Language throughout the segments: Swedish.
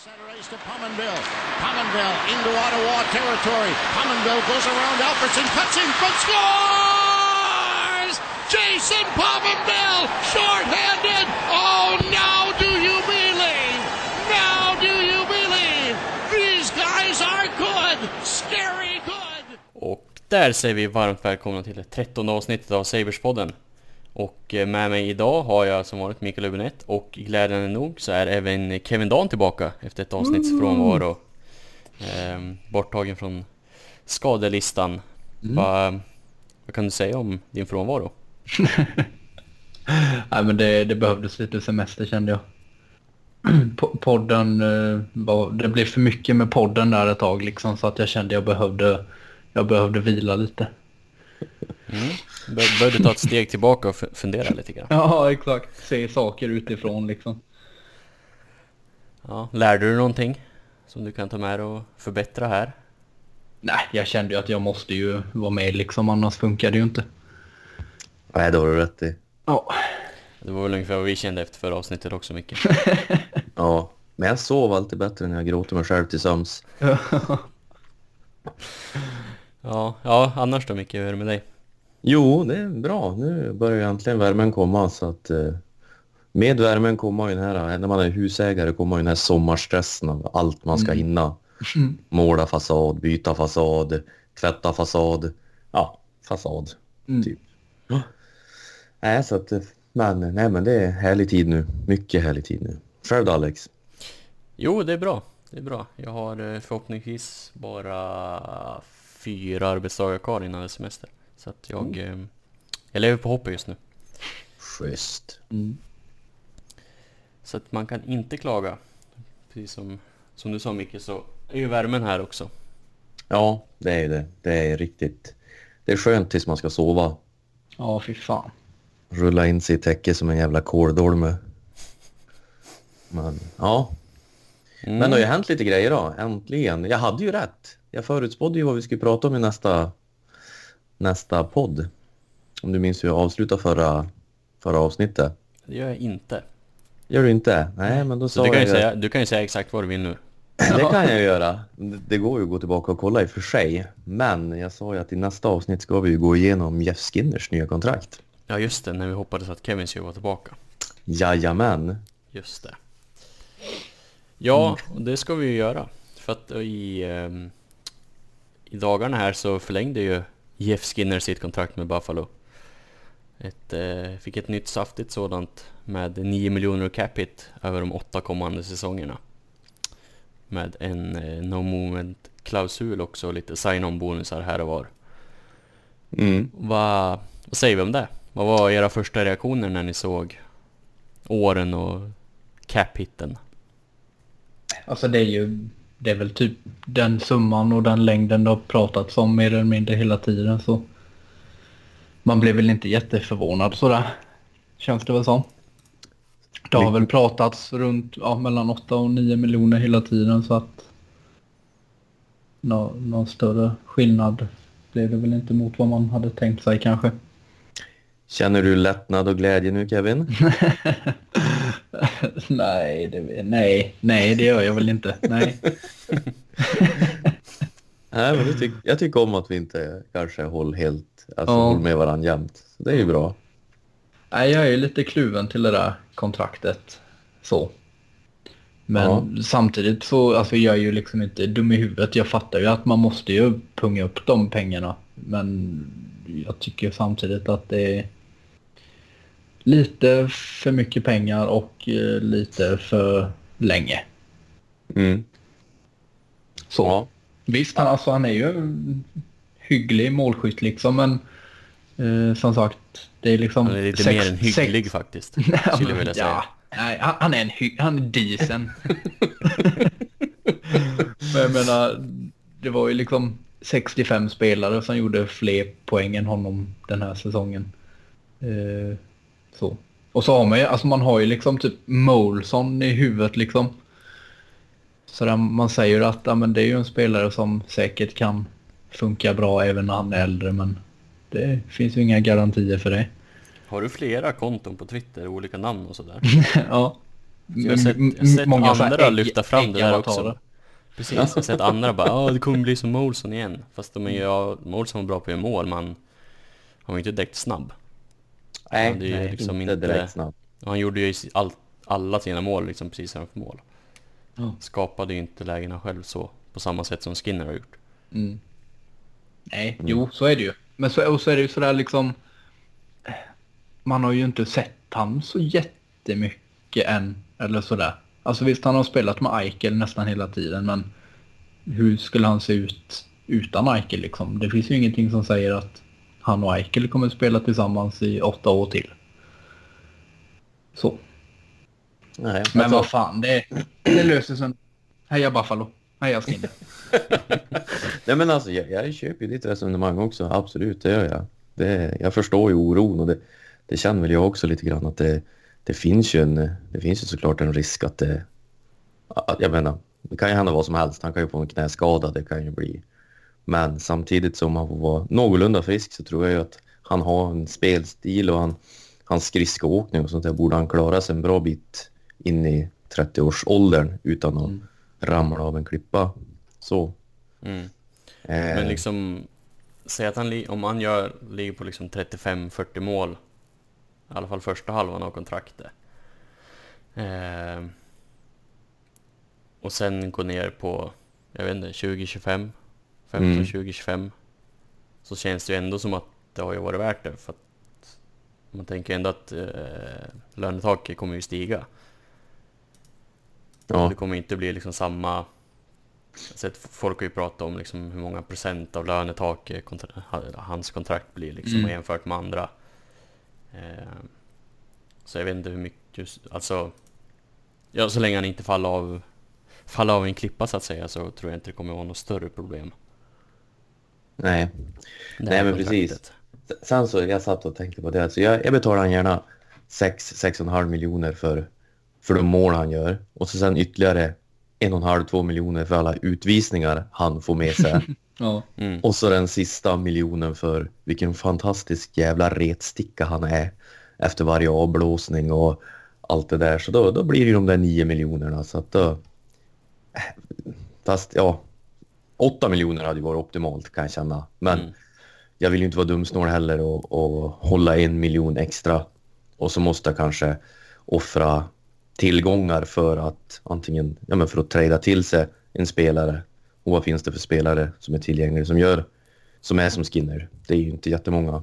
Center ice to Pominville. Pominville into Ottawa territory. Pominville goes around Alfredson, cuts in front, scores! Jason Pominville, short-handed. Oh, now do you believe? Now do you believe? These guys are good, scary good. Och där säger vi varmt välkomna till det trettonde avsnittet av Saberspodden. Och eh, med mig idag har jag som vanligt Mikael Hübinette och glädjande nog så är även Kevin Dan tillbaka efter ett avsnitts frånvaro. Ehm, borttagen från skadelistan. Va, vad kan du säga om din frånvaro? Nej men det, det behövdes lite semester kände jag. Po- Podden, eh, det blev för mycket med podden där ett tag liksom så att jag kände jag behövde, jag behövde vila lite. Bör, bör du ta ett steg tillbaka och fu- fundera lite grann? Ja exakt, se saker utifrån liksom. Ja, lärde du någonting som du kan ta med dig och förbättra här? Nej, jag kände ju att jag måste ju vara med liksom annars funkar det ju inte. Nej, det har du rätt i. Ja, Det var väl ungefär vad vi kände efter förra avsnittet också Micke. Ja, men jag sov alltid bättre när jag gråter mig själv till sömns. Ja, ja annars då Micke, hur är det med dig? Jo, det är bra. Nu börjar ju äntligen värmen komma så att eh, med värmen kommer ju den här, när man är husägare kommer ju den här sommarstressen av allt man ska hinna. Måla fasad, byta fasad, tvätta fasad. Ja, fasad. Typ. Ja. Nej, så att, eh, men, nej, men det är härlig tid nu. Mycket härlig tid nu. Själv då Alex? Jo, det är bra. Det är bra. Jag har eh, förhoppningsvis bara fyra arbetsdagar kvar innan det är semester. Så att jag, eh, jag lever på hoppet just nu. Schysst. Så att man kan inte klaga. Precis som, som du sa Micke så är ju värmen här också. Ja, det är ju det. Det är riktigt. Det är skönt tills man ska sova. ja fy fan. Rulla in sig i täcke som en jävla kåldolme. Men ja. Mm. Men det har ju hänt lite grejer då. Äntligen. Jag hade ju rätt. Jag förutspådde ju vad vi skulle prata om i nästa, nästa podd. Om du minns hur jag avslutade förra, förra avsnittet. Det gör jag inte. Gör du inte? Nej, men då Så sa du kan, ju jag säga, du kan ju säga exakt vad du vill nu. Det kan jag göra. Det- Det går ju att gå tillbaka och kolla i och för sig. Men jag sa ju att i nästa avsnitt ska vi ju gå igenom Jeff Skinners nya kontrakt. Ja just det, när vi hoppades att Kevin skulle vara tillbaka. Jajamän. Just det. Ja, och det ska vi ju göra. För att i, ehm, i dagarna här så förlängde ju Jeff Skinner sitt kontrakt med Buffalo. Ett, eh, fick ett nytt saftigt sådant med 9 miljoner cap hit över de åtta kommande säsongerna. Med en eh, no movement klausul också och lite sign-on bonusar här och var. Mm. Vad, vad säger vi om det? Vad var era första reaktioner när ni såg åren och cap-hitten? Alltså det är ju, det är väl typ den summan och den längden det har pratats om mer eller mindre hela tiden så. Man blev väl inte jätteförvånad sådär. Känns det väl som. Det har väl pratats runt ja, mellan 8 och 9 miljoner hela tiden så att nå, någon större skillnad blev det väl inte mot vad man hade tänkt sig kanske. Känner du lättnad och glädje nu Kevin? nej, det, nej, nej det gör jag väl inte. Nej. Nej, men tyck, jag tycker om att vi inte kanske håller helt, alltså Ja. håller med varandra jämt. Så det är ju bra. Nej, jag är ju lite kluven till det där kontraktet. Så. Men samtidigt så, alltså jag är ju liksom inte dum i huvudet. Jag fattar ju att man måste ju punga upp de pengarna. Men jag tycker samtidigt att det är lite för mycket pengar och eh, lite för länge. Mm. Så. Ja. Visst, han, alltså, han är ju en hygglig målskytt liksom, men eh, som sagt, det är liksom... Han är lite sex- mer än hygglig sex- faktiskt, Nej, skulle jag vilja säga. ja, nej, han, är en hy- han är decent. men jag menar, det var ju liksom 65 spelare som gjorde fler poäng än honom den här säsongen. Eh, så. Och så har man ju, alltså man har ju liksom typ Molson i huvudet liksom. Så där man säger att ja, men det är ju en spelare som säkert kan funka bra även när han är äldre men det finns ju inga garantier för det. Har du flera konton på Twitter, olika namn och sådär? ja. Jag har sett, jag har sett många andra ägg- lyfta fram det där också. Precis, jag har sett andra bara ja det kommer bli som Molson igen. Fast de är ju, ja, Molson var bra på att göra mål men han var ju inte direkt snabb. Nej, ju nej liksom inte inte- direkt snabbt. Han gjorde ju all, alla sina mål liksom precis framför mål. Ja. Skapade ju inte lägena själv så, på samma sätt som Skinner har gjort. Mm. Nej, jo, så är det ju. Men så, och så är det ju sådär liksom... Man har ju inte sett han så jättemycket än, eller sådär. Alltså visst, han har spelat med Eichel nästan hela tiden, men hur skulle han se ut utan Eichel liksom? Det finns ju ingenting som säger att han och Eichel kommer att spela tillsammans i åtta år till. Så. Nej, Men alltså, vad fan, det, det löser sig. Heja Buffalo. Heja Skinner. nej men alltså jag, jag köper ju ditt resonemang också, absolut, det gör jag. Det, jag förstår ju oron och det, det känner väl jag också lite grann att det, det finns ju en, det finns ju såklart en risk att det, att, jag menar, det kan ju hända vad som helst, han kan ju få en knäskada, det kan ju bli. Men samtidigt som han får vara någorlunda frisk så tror jag ju att han har en spelstil och han, hans skridskoåkning och sånt där borde han klara sig en bra bit in i 30-årsåldern utan att ramla av en klippa. Så. Mm. Eh, Men liksom, säg att han, om han gör, ligger på liksom 35-40 mål, i alla fall första halvan av kontraktet. Eh, och sen gå ner på, jag vet inte, 20-25, 15-20-25. Så känns det ju ändå som att det har ju varit värt det. För att man tänker ändå att eh, lönetaket kommer ju stiga. ja, Det kommer inte bli liksom samma... Sett folk har ju pratat om liksom hur många procent av lönetaket kontra, hans kontrakt blir liksom Mm. jämfört med andra. Eh, så jag vet inte hur mycket... Just, alltså... Ja, så länge han inte faller av, faller av en klippa så att säga så tror jag inte det kommer vara något större problem. Nej. Det Nej, men precis. Sen så, jag satt och tänkte på det, alltså jag, jag betalar han gärna 6-6,5 miljoner för, för de mål han gör. Och så sen ytterligare 1,5-2 miljoner för alla utvisningar han får med sig. Ja. Mm. och så den sista miljonen för vilken fantastisk jävla retsticka han är efter varje avblåsning och allt det där. Så då, då blir det ju de där 9 miljonerna. Så att då... Fast ja, 8 miljoner hade ju varit optimalt kan jag känna. Men Mm. jag vill ju inte vara dumsnål heller och, och hålla en miljon extra. Och så måste jag kanske offra tillgångar för att antingen, ja men för att trada till sig en spelare. Och vad finns det för spelare som är tillgängliga som gör, som är som Skinner? Det är ju inte jättemånga.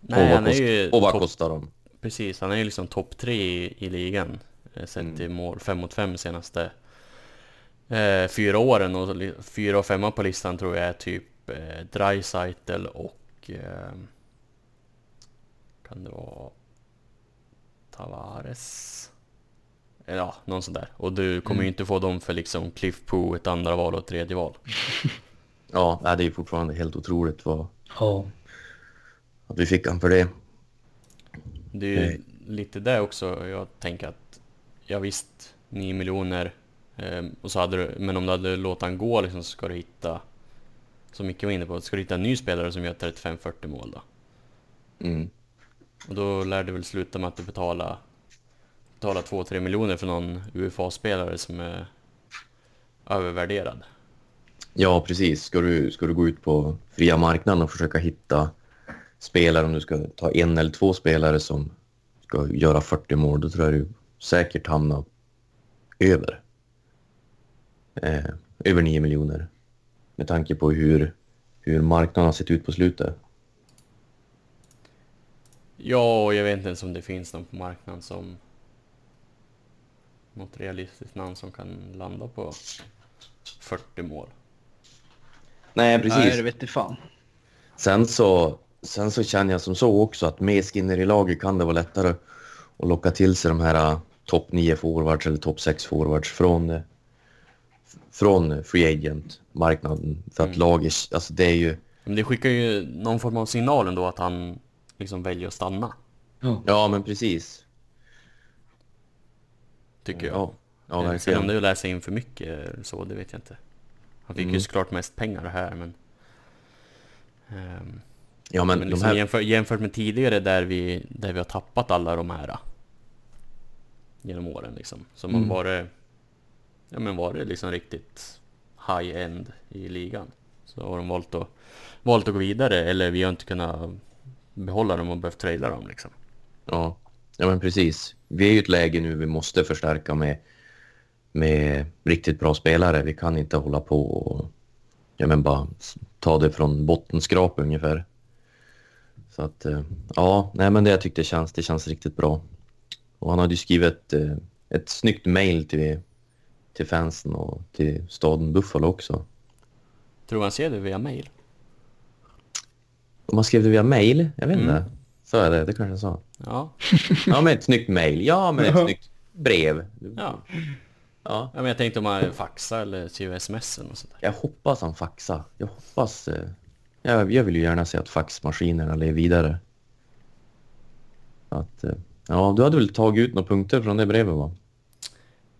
Nej, och vad, han är ju och vad topp- kostar de? Precis, han är ju liksom topp tre i, i ligan. eh, Sett Mm. i mål, fem mot fem senaste eh, fyra åren. Och fyra och femma på listan tror jag är typ eh, Dreisaitl och... Eh, kan det vara... Tavares? Ja, någon sån där. Och du kommer ju inte få dem för liksom Cliff Poo, ett andra val och ett tredje val. Ja, det är ju fortfarande helt otroligt vad, Ja. att vi fick han för det. Det är ju Nej. lite det också jag tänker att ja visst 9 miljoner och så hade du, men om du hade låtit han gå liksom så ska du hitta som Micke var inne på, ska du hitta en ny spelare som gör 35-40 mål då? Mm. Och då lär det väl sluta med att du betalar betala 2-3 miljoner för någon UFA-spelare som är övervärderad. Ja, precis. Ska du, ska du gå ut på fria marknaden och försöka hitta spelare, om du ska ta en eller två spelare som ska göra 40 mål, då tror jag du säkert hamnar över. Eh, över 9 miljoner. Med tanke på hur, hur marknaden har sett ut på slutet. Ja, och jag vet inte ens om det finns någon på marknaden som något realistiskt namn som kan landa på 40 mål. Nej, precis. Nej, det vet jag fan. Sen så, sen så känner jag som så också att med Skinner i laget kan det vara lättare att locka till sig de här uh, topp 9 forwards eller topp 6 forwards från, uh, från free agent-marknaden. För att Mm. laget, alltså det är ju... Men det skickar ju någon form av signal ändå att han liksom väljer att stanna, Ja. Ja, men precis. tycker jag. Ja, ja Eh, Sen om verkligen. det är att läsa in för mycket så, det vet jag inte. Han fick ju Mm. såklart mest pengar här, men... Ehm, Ja, men, men de liksom här... jämför, jämfört med tidigare där vi, där vi har tappat alla de här. genom åren liksom. Som har varit, ja men varit liksom riktigt high-end i ligan. Så har de valt att, valt att gå vidare, eller vi har inte kunnat behålla dem och behövt traila dem liksom. Ja. ja, men precis. Vi är ju i ett läge nu vi måste förstärka med, med riktigt bra spelare. Vi kan inte hålla på och ja, men bara ta det från bottenskrap ungefär. Så att eh, ja, nej men det jag tyckte känns, det känns riktigt bra. Och han hade ju skrivit ett, ett snyggt mail till, till fansen och till staden Buffalo också. Tror han ser det via mail? Om man skrev det via mail? Jag vet inte. Mm. Så är det, det kanske jag sa. Ja, Ja, men ett snyggt mail. Ja, men ett snyggt brev. ja. Ja, ja men jag tänkte om han faxar eller skriver sms eller sånt där. jag hoppas han faxar. Jag hoppas... Eh, jag, jag vill ju gärna se att faxmaskinerna lever vidare. Att, eh, ja, du hade väl tagit ut några punkter från det brevet va?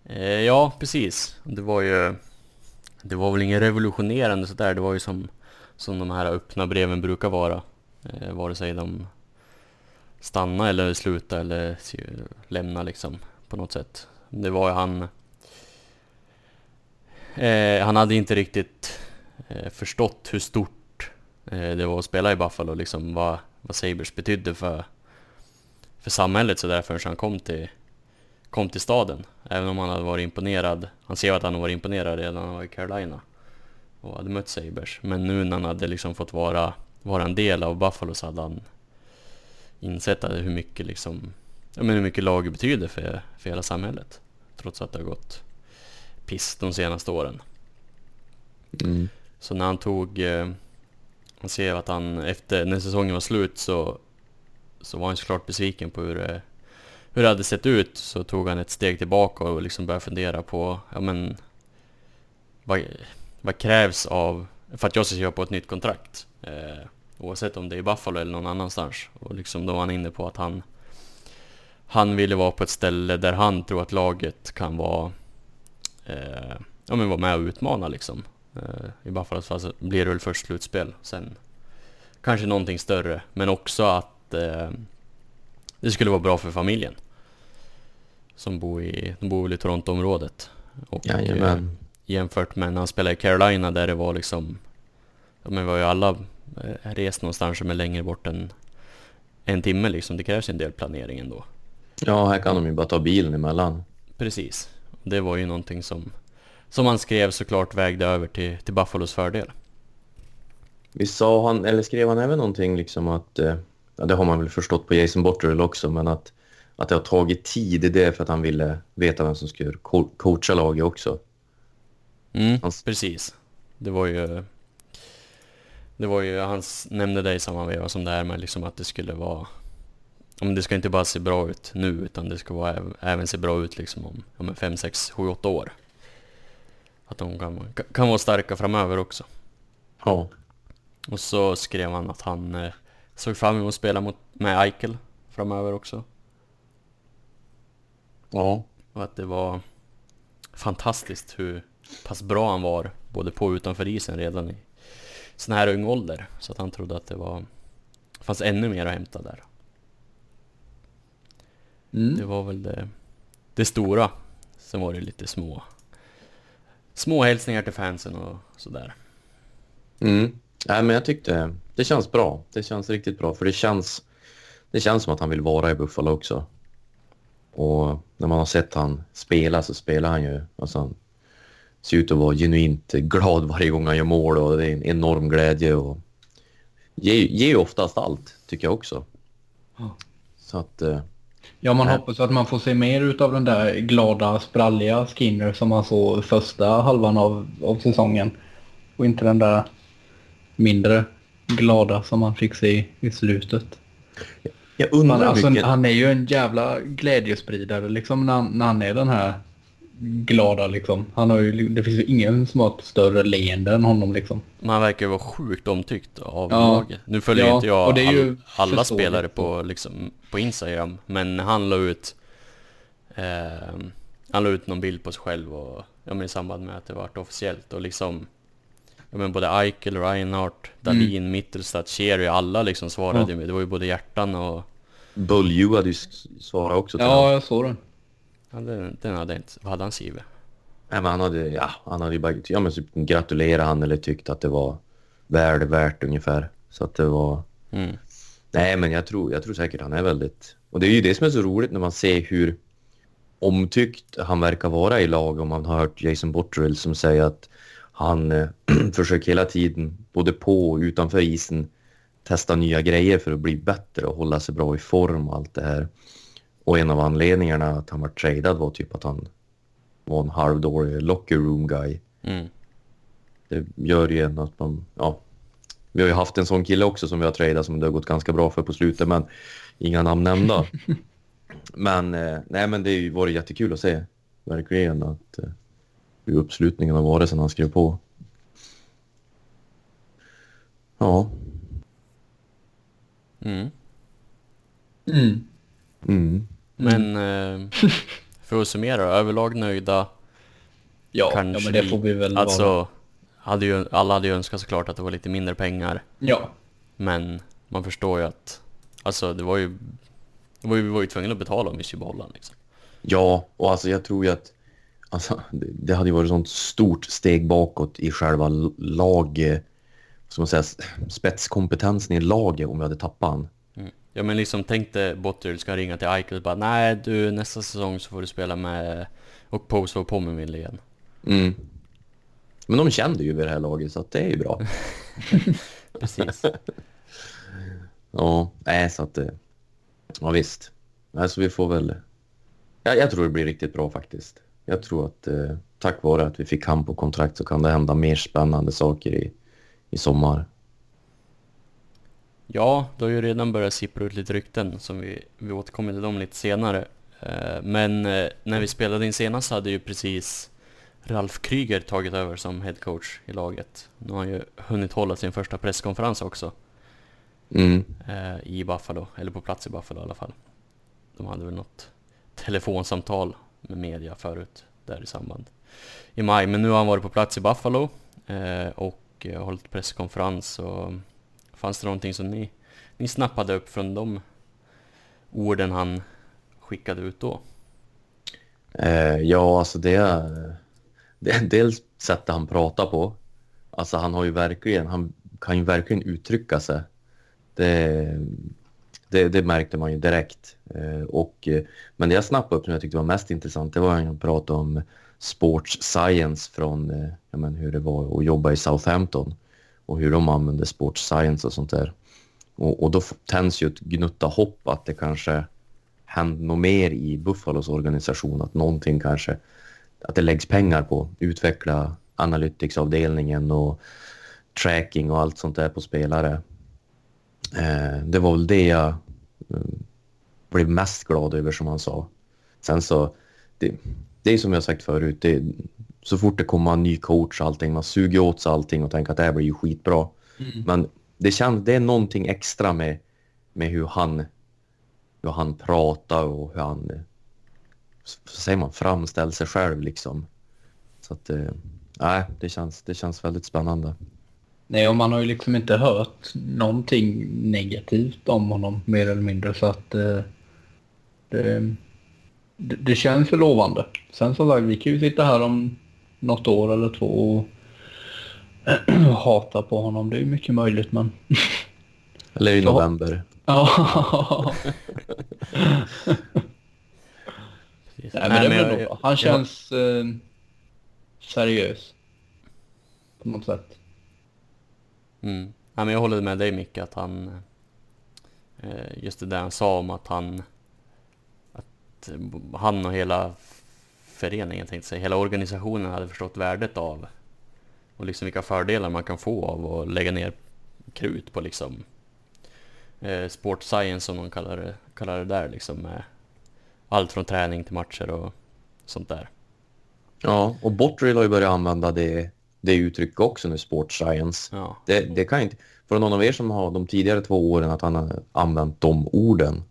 Eh, ja, precis. Det var ju... Det var väl inget revolutionerande sådär. Det var ju som, som de här öppna breven brukar vara. Eh, vare sig de stanna eller sluta eller lämnar lämna liksom på något sätt. Det var ju han... Eh, han hade inte riktigt eh, förstått hur stort eh, det var att spela i Buffalo, liksom vad, vad Sabres betydde för, för samhället så där förrän han kom till, kom till staden. Även om han hade varit imponerad. Han ser att han har varit imponerad redan när han var i Carolina och hade mött Sabres. Men nu när han hade liksom fått vara, vara en del av Buffalo så hade han insett hur mycket liksom, ja men hur mycket laget betyder för, för hela samhället. Trots att det har gått piss de senaste åren. Mm. Så när han tog, eh, man ser att han efter, när säsongen var slut så, så var han såklart besviken på hur det, hur det hade sett ut. Så tog han ett steg tillbaka och liksom började fundera på, ja men, vad, vad krävs av, för att jag ska skriva på ett nytt kontrakt? Eh, oavsett om det är i Buffalo eller någon annanstans. Och liksom då var han inne på att han, han ville vara på ett ställe där han tror att laget kan vara, eh, ja men vara med och utmana liksom. Eh, I Buffalo fall så alltså blir det väl först slutspel, sen kanske någonting större. Men också att eh, det skulle vara bra för familjen. Som bor i, de bor väl i Toronto-området. Och eh, jämfört med när han spelade i Carolina där det var liksom, ja men vi har ju alla eh, rest någonstans som är längre bort än en timme liksom. Det krävs en del planering ändå. Ja, här kan de ju bara ta bilen emellan. Precis. Det var ju någonting som, som han skrev såklart vägde över till, till Buffalos fördel. Vi sa han, eller skrev han även någonting liksom att, eh, ja det har man väl förstått på Jason Botterill också, men att, att det har tagit tid det för att han ville veta vem som skulle co- coacha laget också. Mm, Hans- precis. Det var ju... Det var ju, han nämnde det i samma veva som det här med liksom att det skulle vara... Om det ska inte bara se bra ut nu, utan det ska vara, äv- även se bra ut liksom om, om 5, 6, 7, 8 år. Att de kan, kan vara starka framöver också. Ja. Och så skrev han att han eh, såg fram emot att spela mot, med Eichel framöver också. Ja. Och att det var fantastiskt hur pass bra han var både på och utanför isen redan i sån här ung ålder. Så att han trodde att det var fanns ännu mer att hämta där. Mm. Det var väl det, det stora. Sen var det lite små små hälsningar till fansen och sådär. Mm. Nej, men jag tyckte det känns bra. Det känns riktigt bra, för det känns, det känns som att han vill vara i Buffalo också. Och när man har sett han spela så spelar han ju, alltså han ser ut att vara genuint glad varje gång han gör mål och det är en enorm glädje och ger, ger ju oftast allt, tycker jag också. Så att, eh, Ja, man Ja. hoppas att man får se mer utav den där glada, spralliga Skinner som man såg första halvan av, av säsongen. Och inte den där mindre glada som man fick se i slutet. Jag Man, undrar alltså, mycket... han är ju en jävla glädjespridare liksom när, han- när han är den här glada liksom. Han har ju, det finns ju ingen som har ett större leende än honom liksom. Men han verkar ju vara sjukt omtyckt av Ja. laget. Nu följer Ja, inte jag och det är ju all, alla spelare på, liksom, på Instagram, men han la ut eh, Han la ut någon bild på sig själv och, ja, men i samband med att det vart officiellt och liksom ja, men Både Eichel, Reinhardt, Dahlin, Mittelstadt, Cherry, alla liksom svarade Mm. Ja. ju med. Det var ju både hjärtan och Bulju hade ju svarat också Ja, jag såg den. Ja, den, den hade jag inte... Vad hade han skrivit? Nej, men han hade, ja, han hade ju bara ja, men typ gratulerat han eller tyckt att det var väl värt ungefär. Så att det var... Mm. Nej, men jag tror, jag tror säkert han är väldigt... Och det är ju det som är så roligt när man ser hur omtyckt han verkar vara i lag. Om man har hört Jason Botterill som säger att han eh, försöker hela tiden, både på och utanför isen, testa nya grejer för att bli bättre och hålla sig bra i form och allt det här. Och en av anledningarna att han var tradad var typ att han var en halvdålig locker room guy. Mm. Det gör ju en att man, ja. Vi har ju haft en sån kille också som vi har tradat som det har gått ganska bra för på slutet, men inga namn nämnda. men eh, nej, men det har ju varit jättekul att se verkligen att eh, hur uppslutningen har varit sedan han skrev på. Ja. Mm. Mm. Mm. Men eh, för att summera, överlag nöjda. Ja, ja, Kanske men det får vi väl vara. Alltså, hade ju, alla hade ju önskat såklart att det var lite mindre pengar. Ja. Men man förstår ju att, alltså det var ju, det var ju, vi var ju tvungna att betala om vi skulle behålla liksom. Ja, och alltså jag tror ju att alltså, det, det hade ju varit sånt stort steg bakåt i själva lag, ska man säga, spetskompetensen i laget om vi hade tappat han. Mm. Ja men liksom tänk dig Botter ska ringa till Eichel och bara nej du nästa säsong så får du spela med och Poso och Pommerville igen. Mm. Men de kände ju vid det här laget så att det är ju bra. Precis. Ja, nej så att... eh, Ja visst. Alltså vi får väl... Ja, jag tror det blir riktigt bra faktiskt. Jag tror att eh, tack vare att vi fick han på kontrakt så kan det hända mer spännande saker i, i sommar. Ja, det har ju redan börjat sippra ut lite rykten som vi, vi återkommer till dem lite senare. Eh, Men eh, när vi spelade in senast hade ju precis Ralf Kryger tagit över som headcoach i laget. Nu har han ju hunnit hålla sin första presskonferens också Mm. eh, i Buffalo, eller på plats i Buffalo i alla fall. De hade väl något telefonsamtal med media förut där i samband i maj, men nu har han varit på plats i Buffalo eh, och eh, hållit presskonferens och fanns det någonting som ni, ni snappade upp från de orden han skickade ut då? Eh, ja, alltså det är... Det dels sättet han pratar på. Alltså han har ju verkligen... Han kan ju verkligen uttrycka sig. Det, det, det märkte man ju direkt. Eh, och, eh, men det jag snappade upp som jag tyckte var mest intressant det var när han pratade om sports science från eh, ja, men hur det var att jobba i Southampton och hur de använder sports science och sånt där. Och, och då tänds ju ett gnutta hopp att det kanske händer något mer i Buffalos organisation, att någonting kanske, att det läggs pengar på att utveckla analyticsavdelningen och tracking och allt sånt där på spelare. Eh, det var väl det jag eh, blev mest glad över som han sa. Sen så, det, det är som jag sagt förut, det, så fort det kommer en ny coach och allting, man suger åt sig allting och tänker att det här blir ju skitbra. Men det känns, det är någonting extra med, med hur han, hur han pratar och hur han, så säger man, framställer sig själv liksom. Så att, eh, nej, det känns, det känns väldigt spännande. Nej, och man har ju liksom inte hört någonting negativt om honom mer eller mindre så att eh, det, det, det känns ju lovande. Sen så sagt, vi kan ju sitta här om något år eller två och hata på honom. Det är ju mycket möjligt men... Eller i november. Ja. Nej, men det är jag- jag-. Han känns eh, seriös. På något sätt. Mm. Ja, men jag håller med dig Micke att han eh, just det där han sa om att han att eh, han och hela föreningen tänkte säga, hela organisationen hade förstått värdet av och liksom vilka fördelar man kan få av att lägga ner krut på liksom eh, sport science som de kallar det, kallar det där liksom med allt från träning till matcher och sånt där. Ja, och Botrill har ju börjat använda det, det uttrycket också nu, sports science. Ja, Det, det kan inte... För någon av er som har de tidigare två åren att han har använt de orden.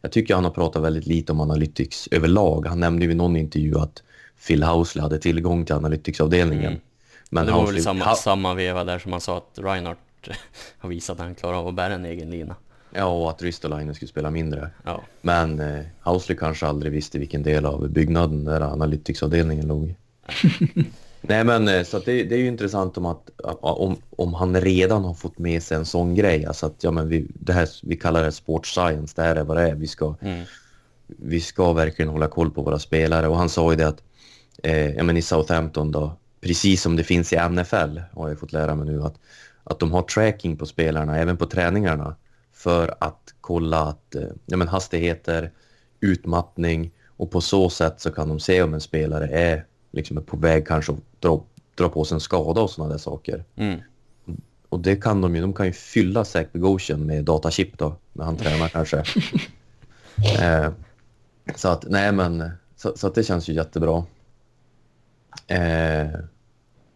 Jag tycker han har pratat väldigt lite om analytics överlag. Han nämnde ju i någon intervju att Phil Housley hade tillgång till analyticsavdelningen. Mm. Men det var Housley- väl samma, Ha- samma veva där som han sa att Reinhardt har visat att han klarar av att bära en egen lina. Ja, och att Ristolainen skulle spela mindre. Ja. Men eh, Housley kanske aldrig visste vilken del av byggnaden där analyticsavdelningen låg. Nej men eh, så det, det är ju intressant om att om, om han redan har fått med sig en sån grej. Alltså att ja, men vi, det här, vi kallar det sports science, det här är vad det är. Vi ska, Mm. vi ska verkligen hålla koll på våra spelare. Och han sa ju det att eh, ja, men i Southampton då, precis som det finns i NFL har jag fått lära mig nu att, att de har tracking på spelarna även på träningarna för att kolla att eh, ja, men hastigheter, utmattning och på så sätt så kan de se om en spelare är liksom på väg kanske att dra, dra på sig en skada och sådana där saker. Mm. Och det kan de ju, de kan ju fylla Zach Bogosian med datachip då, när han tränar kanske. Eh, så att, nej men, så, så att det känns ju jättebra. Eh,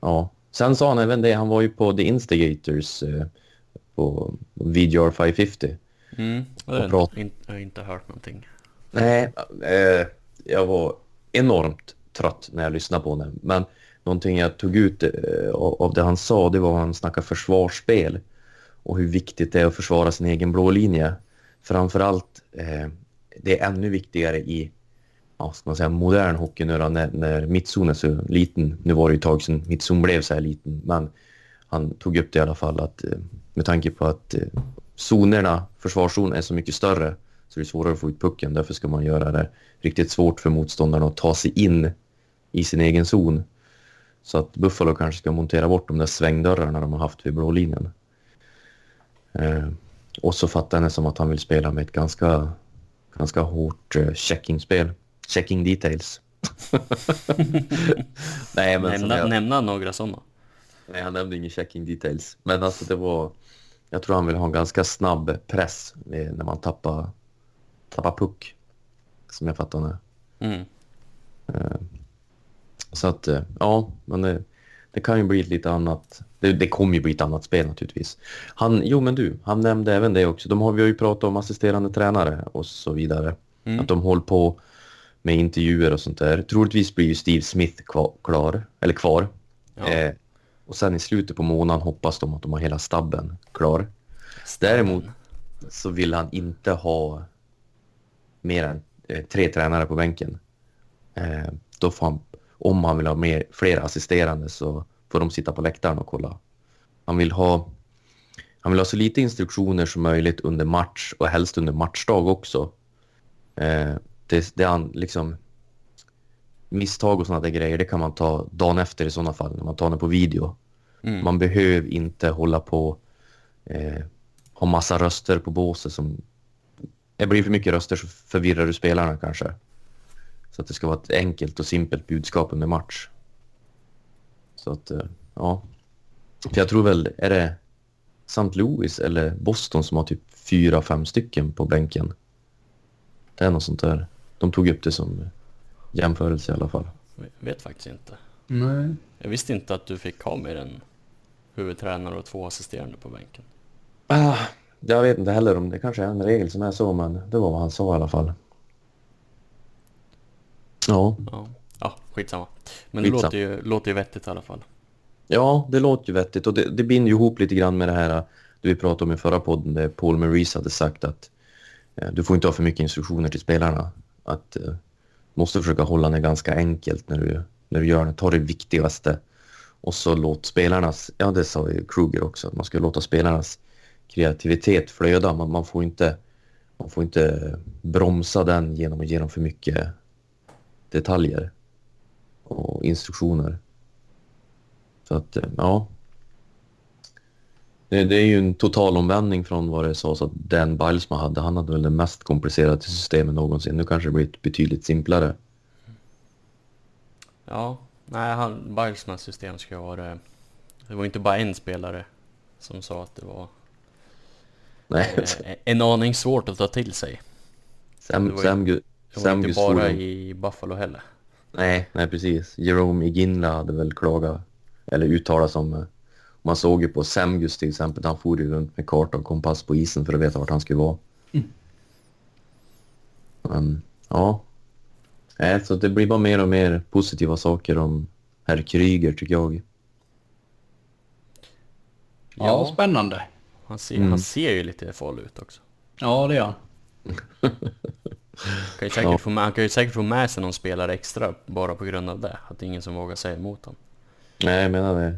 ja. Sen sa han även det, han var ju på The Instigators eh, på VGR 550. Mm. Det har jag, inte, jag har inte hört någonting. Nej, eh, jag var enormt trött när jag lyssnade på honom. Men någonting jag tog ut eh, av det han sa, det var att han snackade försvarsspel och hur viktigt det är att försvara sin egen blå linje. Framförallt, eh, det är ännu viktigare i ja, ska man säga, modern hockey nu då, när, när mittzon är så liten. Nu var det ju ett tag sedan mittzon blev så här liten, men han tog upp det i alla fall att eh, med tanke på att eh, zonerna, försvarszon är så mycket större så det är svårare att få ut pucken. Därför ska man göra det riktigt svårt för motståndarna att ta sig in i sin egen zon. Så att Buffalo kanske ska montera bort de där svängdörrarna de har haft vid blå linjen. Eh, och så fattar jag det som att han vill spela med ett ganska, ganska hårt eh, checkingspel. Checking details. Nej, men Nämna, jag, nämna några sådana. nej, han nämnde ingen checking details. Men alltså det var... Jag tror han vill ha en ganska snabb press när man tappar, tappar puck. Som jag fattar det. Mm. Så att, eh, ja, men det, det kan ju bli ett lite annat. Det, det kommer ju bli ett annat spel naturligtvis. Han, jo men du, han nämnde även det också. De har vi har ju pratat om assisterande tränare och så vidare. Mm. Att de håller på med intervjuer och sånt där. Troligtvis blir ju Steve Smith kvar, klar, eller kvar. Ja. Eh, och sen i slutet på månaden hoppas de att de har hela stabben klar. Däremot så vill han inte ha mer än eh, tre tränare på bänken. Eh, då får han, om han vill ha mer, fler assisterande så får de sitta på läktaren och kolla. Han vill ha, han vill ha så lite instruktioner som möjligt under match och helst under matchdag också. Eh, det, det är liksom misstag och sådana där grejer, det kan man ta dagen efter i sådana fall när man tar det på video. Mm. Man behöver inte hålla på eh, ha massa röster på båset som... Det blir för mycket röster så förvirrar du spelarna kanske. Så att det ska vara ett enkelt och simpelt budskap under match. Så att, eh, ja. För jag tror väl, är det St. Louis eller Boston som har typ fyra, fem stycken på bänken? Det är något sånt där. De tog upp det som jämförelse i alla fall. Jag vet faktiskt inte. Nej. Jag visste inte att du fick ha mer än huvudtränare och två assisterande på bänken. Ah, jag vet inte heller om det kanske är en regel som är så, men det var vad han sa i alla fall. Ja, Ja, ja skitsamma. Men det Skitsamma. låter ju, låter ju vettigt i alla fall. ja det låter ju vettigt och det, det binder ihop lite grann med det här det vi pratade om i förra podden där Paul Maurice hade sagt att eh, du får inte ha för mycket instruktioner till spelarna. Att eh, måste försöka hålla det ganska enkelt när du, när du gör det. Ta det viktigaste och så låt spelarnas, ja det sa ju Kruger också, att man ska låta spelarnas kreativitet flöda. Man, man, får inte, man får inte bromsa den genom att ge dem för mycket detaljer och instruktioner. Så att, eh, ja. Det, det är ju en total omvändning från vad det sades att Dan Bilesma hade. Han hade väl det mest komplicerade systemet någonsin. Nu kanske det blir ett betydligt simplare. Ja, nej, han, Bilesmans system ska vara... Det var inte bara en spelare som sa att det var Nej, eh, en aning svårt att ta till sig. Sam, ju- Sam, Det var Sam inte bara i Buffalo heller. Nej, nej precis. Jerome Iginla hade väl klagat, eller uttalat som... eh, Man såg ju på Samgus till exempel, han for ju runt med karta och kompass på isen för att veta vart han skulle vara. Men, ja. Nej, så det blir bara mer och mer positiva saker om herr Kryger tycker jag. Ja, spännande. Han ser, Mm. han ser ju lite farlig ut också. Ja, det gör han. Kan ju säkert Ja. få med, han kan ju säkert få med sig någon spelare extra bara på grund av det. Att det är ingen som vågar säga emot honom. Nej, jag menar det.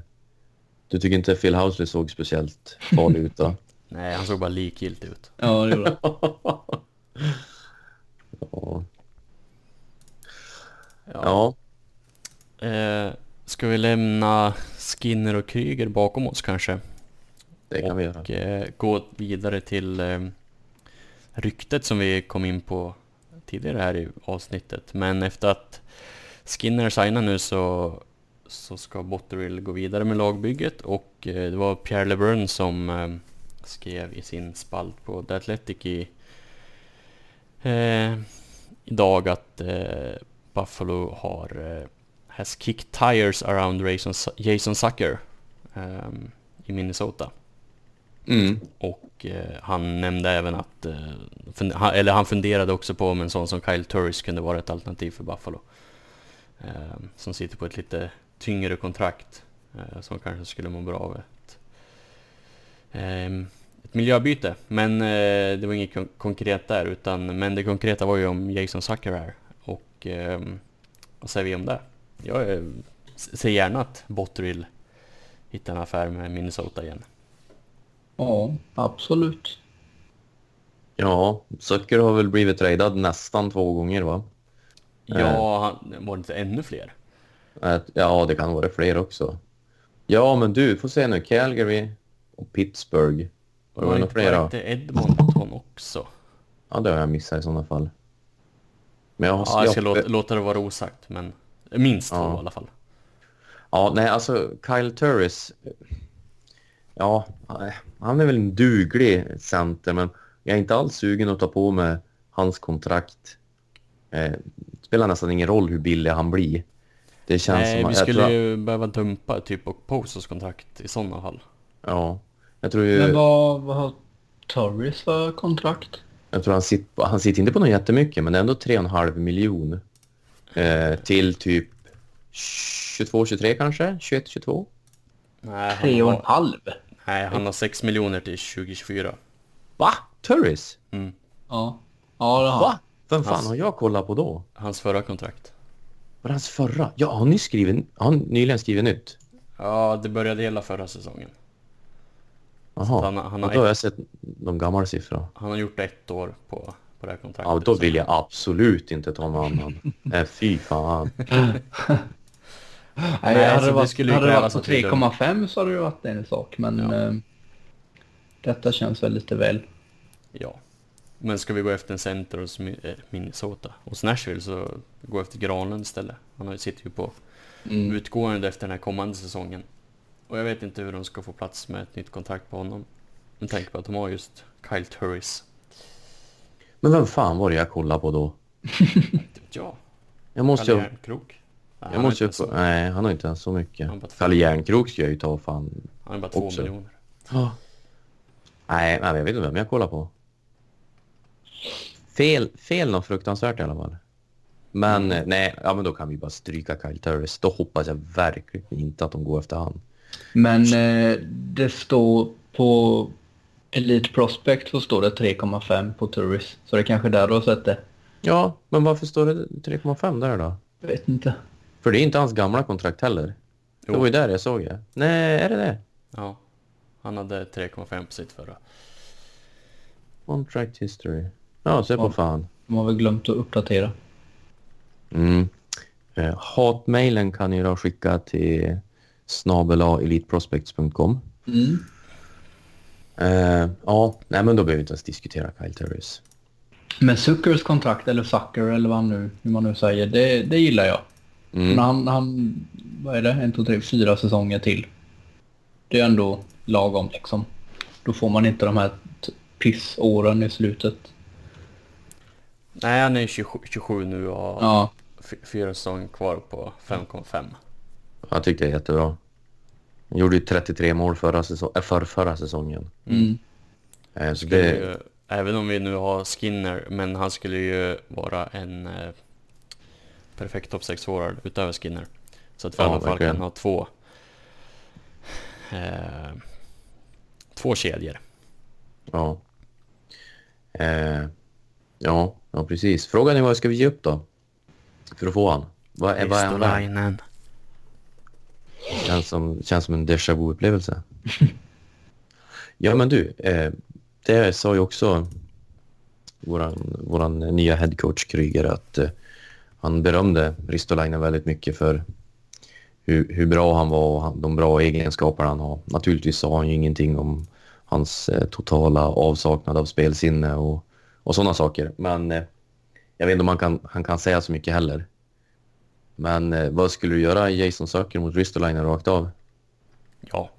Du tycker inte Phil Housley såg speciellt farlig ut då? Nej, han såg bara likgiltig ut. Ja, det gjorde han. ja. Ja. ja. Eh, ska vi lämna Skinner och Kryger bakom oss kanske? det kan vi göra. Och eh, gå vidare till eh, ryktet som vi kom in på tidigare här i avsnittet. Men efter att Skinner signar nu så, så ska Botterill gå vidare med lagbygget och eh, det var Pierre LeBrun som eh, skrev i sin spalt på The Athletic i, eh, idag att eh, Buffalo har eh, has kicked tires around Jason, Jason Sucker ehm, i Minnesota. Mm. Och eh, han nämnde även att, eh, han, eller han funderade också på om en sån som Kyle Turris kunde vara ett alternativ för Buffalo. Eh, som sitter på ett lite tyngre kontrakt. Eh, som kanske skulle må bra av ett, ehm, ett miljöbyte. Men eh, det var inget kon- konkret där, utan, men det konkreta var ju om Jason Zucker här. Och ehm, vad säger vi om det? Jag eh, ser gärna att Botterill hittar en affär med Minnesota igen. Ja, absolut. Ja, Zucker har väl blivit tradad nästan två gånger va? Ja, han, var det inte ännu fler? Ja, det kan vara fler också. Ja, men du, får se nu. Calgary och Pittsburgh. Var det Var inte, fler var inte Edmonton också? Ja, det har jag missat i sådana fall. Men jag har... Ja, jag ska jag- låta, låta det vara osagt, men minst två Ja. i alla fall. Ja, nej, alltså Kyle Turris. Ja, han är väl en duglig center, men jag är inte alls sugen att ta på mig hans kontrakt. Eh, det spelar nästan ingen roll hur billig han blir. Det känns Nej, som vi att... skulle jag tror, ju behöva dumpa typ och Posos kontrakt i sådana fall. Ja, jag tror ju... Men vad, vad har Torres för kontrakt? Jag tror han sitter, han sitter inte på något jättemycket, men det är ändå 3,5 miljon. Eh, till typ 22-23 kanske? 21-22? Nej, han Tre och en har, halv? Nej, han har 6 miljoner till 2024. Va? Turris? Mm. Ja. Ja, det har. Va? Vem fan Hans- har jag kollat på då? Hans förra kontrakt. Var det hans förra? Ja, har ni skrivit... Har han nyligen skrivit nytt? Ja, det började hela förra säsongen. Jaha, han- han har då har ett- jag sett de gamla siffrorna. Han har gjort ett år på, på det här kontraktet. Ja, då vill jag absolut inte ta någon annan. Nej, fy fan. Nej, Nej, hade så det varit, hade det varit på att vi dömer. 3,5 så hade det varit en sak, men Ja. eh, detta känns väl lite väl. Ja. Men ska vi gå efter en center hos eh, Minnesota? Hos Nashville så gå efter Granlund istället. Han har ju- sitter ju på Mm. utgående efter den här kommande säsongen. Och jag vet inte hur de ska få plats med ett nytt kontrakt på honom. Med tanke på att de har just Kyle Turris. Men vem fan var det jag kollade på då? Vet jag. Måste Kalle ju... Järnkrok. Nej, Jag måste så, nej, han har inte ens så mycket. Kalle Järnkrok ska jag ju ta fan. han har bara två också. miljoner. Nej, men jag vet inte vem jag kollar på. Fel, fel något fruktansvärt i alla fall. Men Mm. eh, nej, ja men då kan vi bara stryka Kyle Turris. Då hoppas jag verkligen inte att de går efter han. Men eh, det står på Elite Prospect så står det 3,5 på Turris. Så det är kanske där du har sett det. Ja, men varför står det 3,5 där då? Jag vet inte. För det är inte hans gamla kontrakt heller. Det Jo. var ju där jag såg det. Nej, är det det? Ja. Han hade 3,5 på sitt förra. Contract history. Ja, se på fan. De har väl glömt att uppdatera. Mm. Eh, hatmailen kan ni då skicka till snabela eliteprospects.com. Mm. Eh, ja, nej men då behöver vi inte ens diskutera Kyle Turris. Men Zuckers kontrakt, eller Zucker eller vad nu, hur man nu säger, det, det gillar jag. Mm. Men han, han, vad är det, en, två, tre, fyra säsonger till. Det är ändå lagom liksom. Då får man inte de här pissåren i slutet. Nej, han är 27, 27 nu och har Ja, fyra säsonger kvar på 5,5. Jag tyckte det är jättebra. Han gjorde ju 33 mål förra, säsong, äh, för, förra säsongen. mm. Eh, så det, ju, även om vi nu har Skinner, men han skulle ju vara en eh, perfekt topp 6 forward utöver Skinner. Så att vi i alla fall kan ha två eh, två kedjor. ja. Eh, ja, ja, precis. Frågan är vad ska vi ge upp då? För att få han? Vad är, vad är han värd? Ristolainen. Känns som, känns som en déjà vu-upplevelse. ja, men du. Eh, det sa ju också våran, våran nya headcoach Kryger att eh, han berömde Ristolainen väldigt mycket för hur, hur bra han var och de bra egenskaper han har. Naturligtvis sa han ju ingenting om hans eh, totala avsaknad av spelsinne och, och sådana saker. Men eh, jag vet inte om han kan, han kan säga så mycket heller. Men eh, vad skulle du göra Jason Söker mot Ristolainen rakt av? Ja,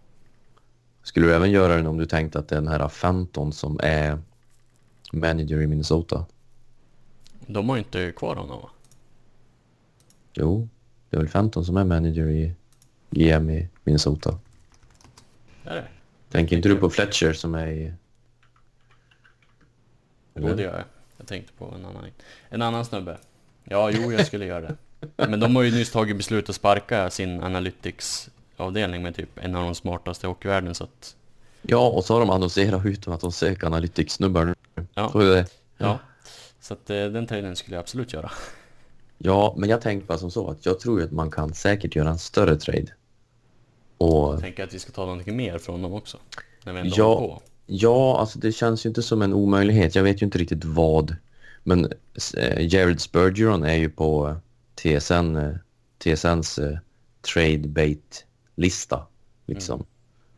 Skulle du även göra det om du tänkte att den här Fenton som är manager i Minnesota? de har ju inte kvar honom va? Jo, det är väl Fenton som är manager i GM i Minnesota. Är det? Tänker inte du på Fletcher som är i... Jo, det gör jag. Jag tänkte på en annan. En annan snubbe. Ja, jo, jag skulle göra det. Men de har ju nyss tagit beslut att sparka sin Analytics-avdelning med typ en av de smartaste i hockeyvärlden, så att... Ja, och så har de annonserat ut att de söker Analytics-snubbar nu. Ja, Så är det. ja. Så att eh, den traden skulle jag absolut göra. Ja, men jag tänkte bara som så att jag tror ju att man kan säkert göra en större trade. Och Jag tänker att vi ska ta någonting mer från dem också. När vi ändå Ja. på. ja, alltså det känns ju inte som en omöjlighet. Jag vet ju inte riktigt vad. Men eh, Jared Spurgeon är ju på TSN, eh, TSNs eh, trade bait-lista. Liksom.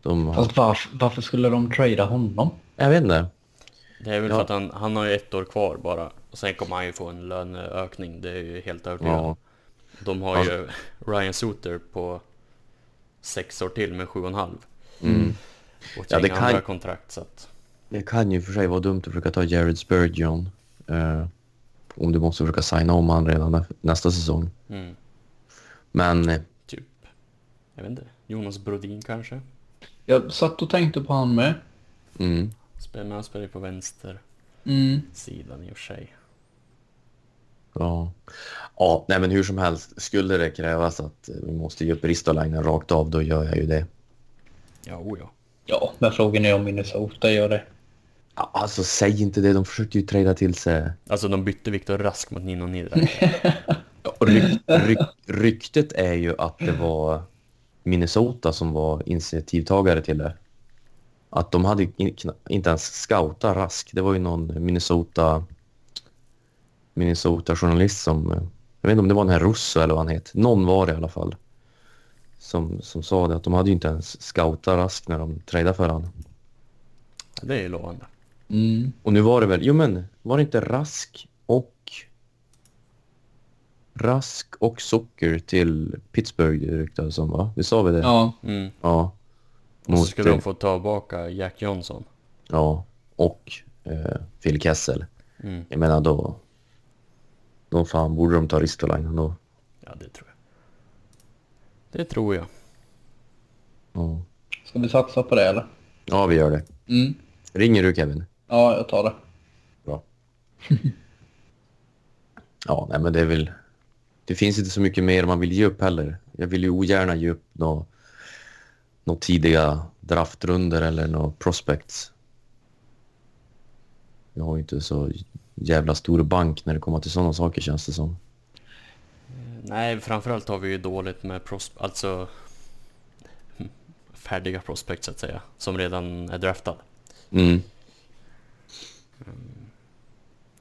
De har, Fast varför, varför skulle de trada honom? jag vet inte. Det är väl Ja. för att han, han har ju ett år kvar bara. Och sen kommer han ju få en löneökning, det är ju helt övertygad. Ja, De har ju Ryan Suter på sex år till med sju och en halv. mm. Och ett Ja, det kan- andra kontrakt så att... Det kan ju för sig vara dumt att försöka ta Jared Spurgeon. Eh, om du måste försöka signa om han redan nä- nästa säsong. Mm, Men eh, typ... Jag vet inte. Jonas Brodin kanske? Jag satt och tänkte på han med. mm, Spelar, spelar ju på vänster Mm. sidan i och för sig. Ja. ja, nej men hur som helst. Skulle det krävas att eh, vi måste ge upp Ristolainen rakt av, då gör jag ju det. Ja, o ja. Ja, men frågan är om Minnesota gör det. Ja, alltså säg inte det, de försökte ju trada till sig. Alltså de bytte Viktor Rask mot Nino. Och ryk, ryk, ryktet är ju att det var Minnesota som var initiativtagare till det. Att de hade in, inte ens scoutat Rask. Det var ju någon Minnesota Minnesota-journalist som... eh, Jag vet inte om det var den här Russo eller vad han heter. Någon var det i alla fall. Som, som sa det att de hade ju inte ens scoutat Rask när de tradade för honom. Det är ju lovande. Mm. Och nu var det väl... Jo men, var det inte Rask och... Rask och Socker till Pittsburgh det ryktades om va? Vi sa vi det? Ja, Mm. Ja. Och så Mot, skulle eh, de få ta tillbaka Jack Johnson. Ja, och eh, Phil Kessel. Mm. Jag menar då... Då fan borde de ta Ristolainen då. Ja, det tror jag. Det tror jag. Ja. ska vi satsa på det eller? ja, vi gör det. Mm. Ringer du Kevin? Ja, jag tar det. Bra. ja, nej men det är väl... Det finns inte så mycket mer man vill ge upp heller. Jag vill ju ogärna ge upp några nå tidiga draftrunder eller några prospects. Jag har ju inte så jävla stor bank när det kommer till sådana saker känns det som. Nej, framförallt har vi ju dåligt med pros... Alltså... Färdiga prospect så att säga. Som redan är draftad. Mm.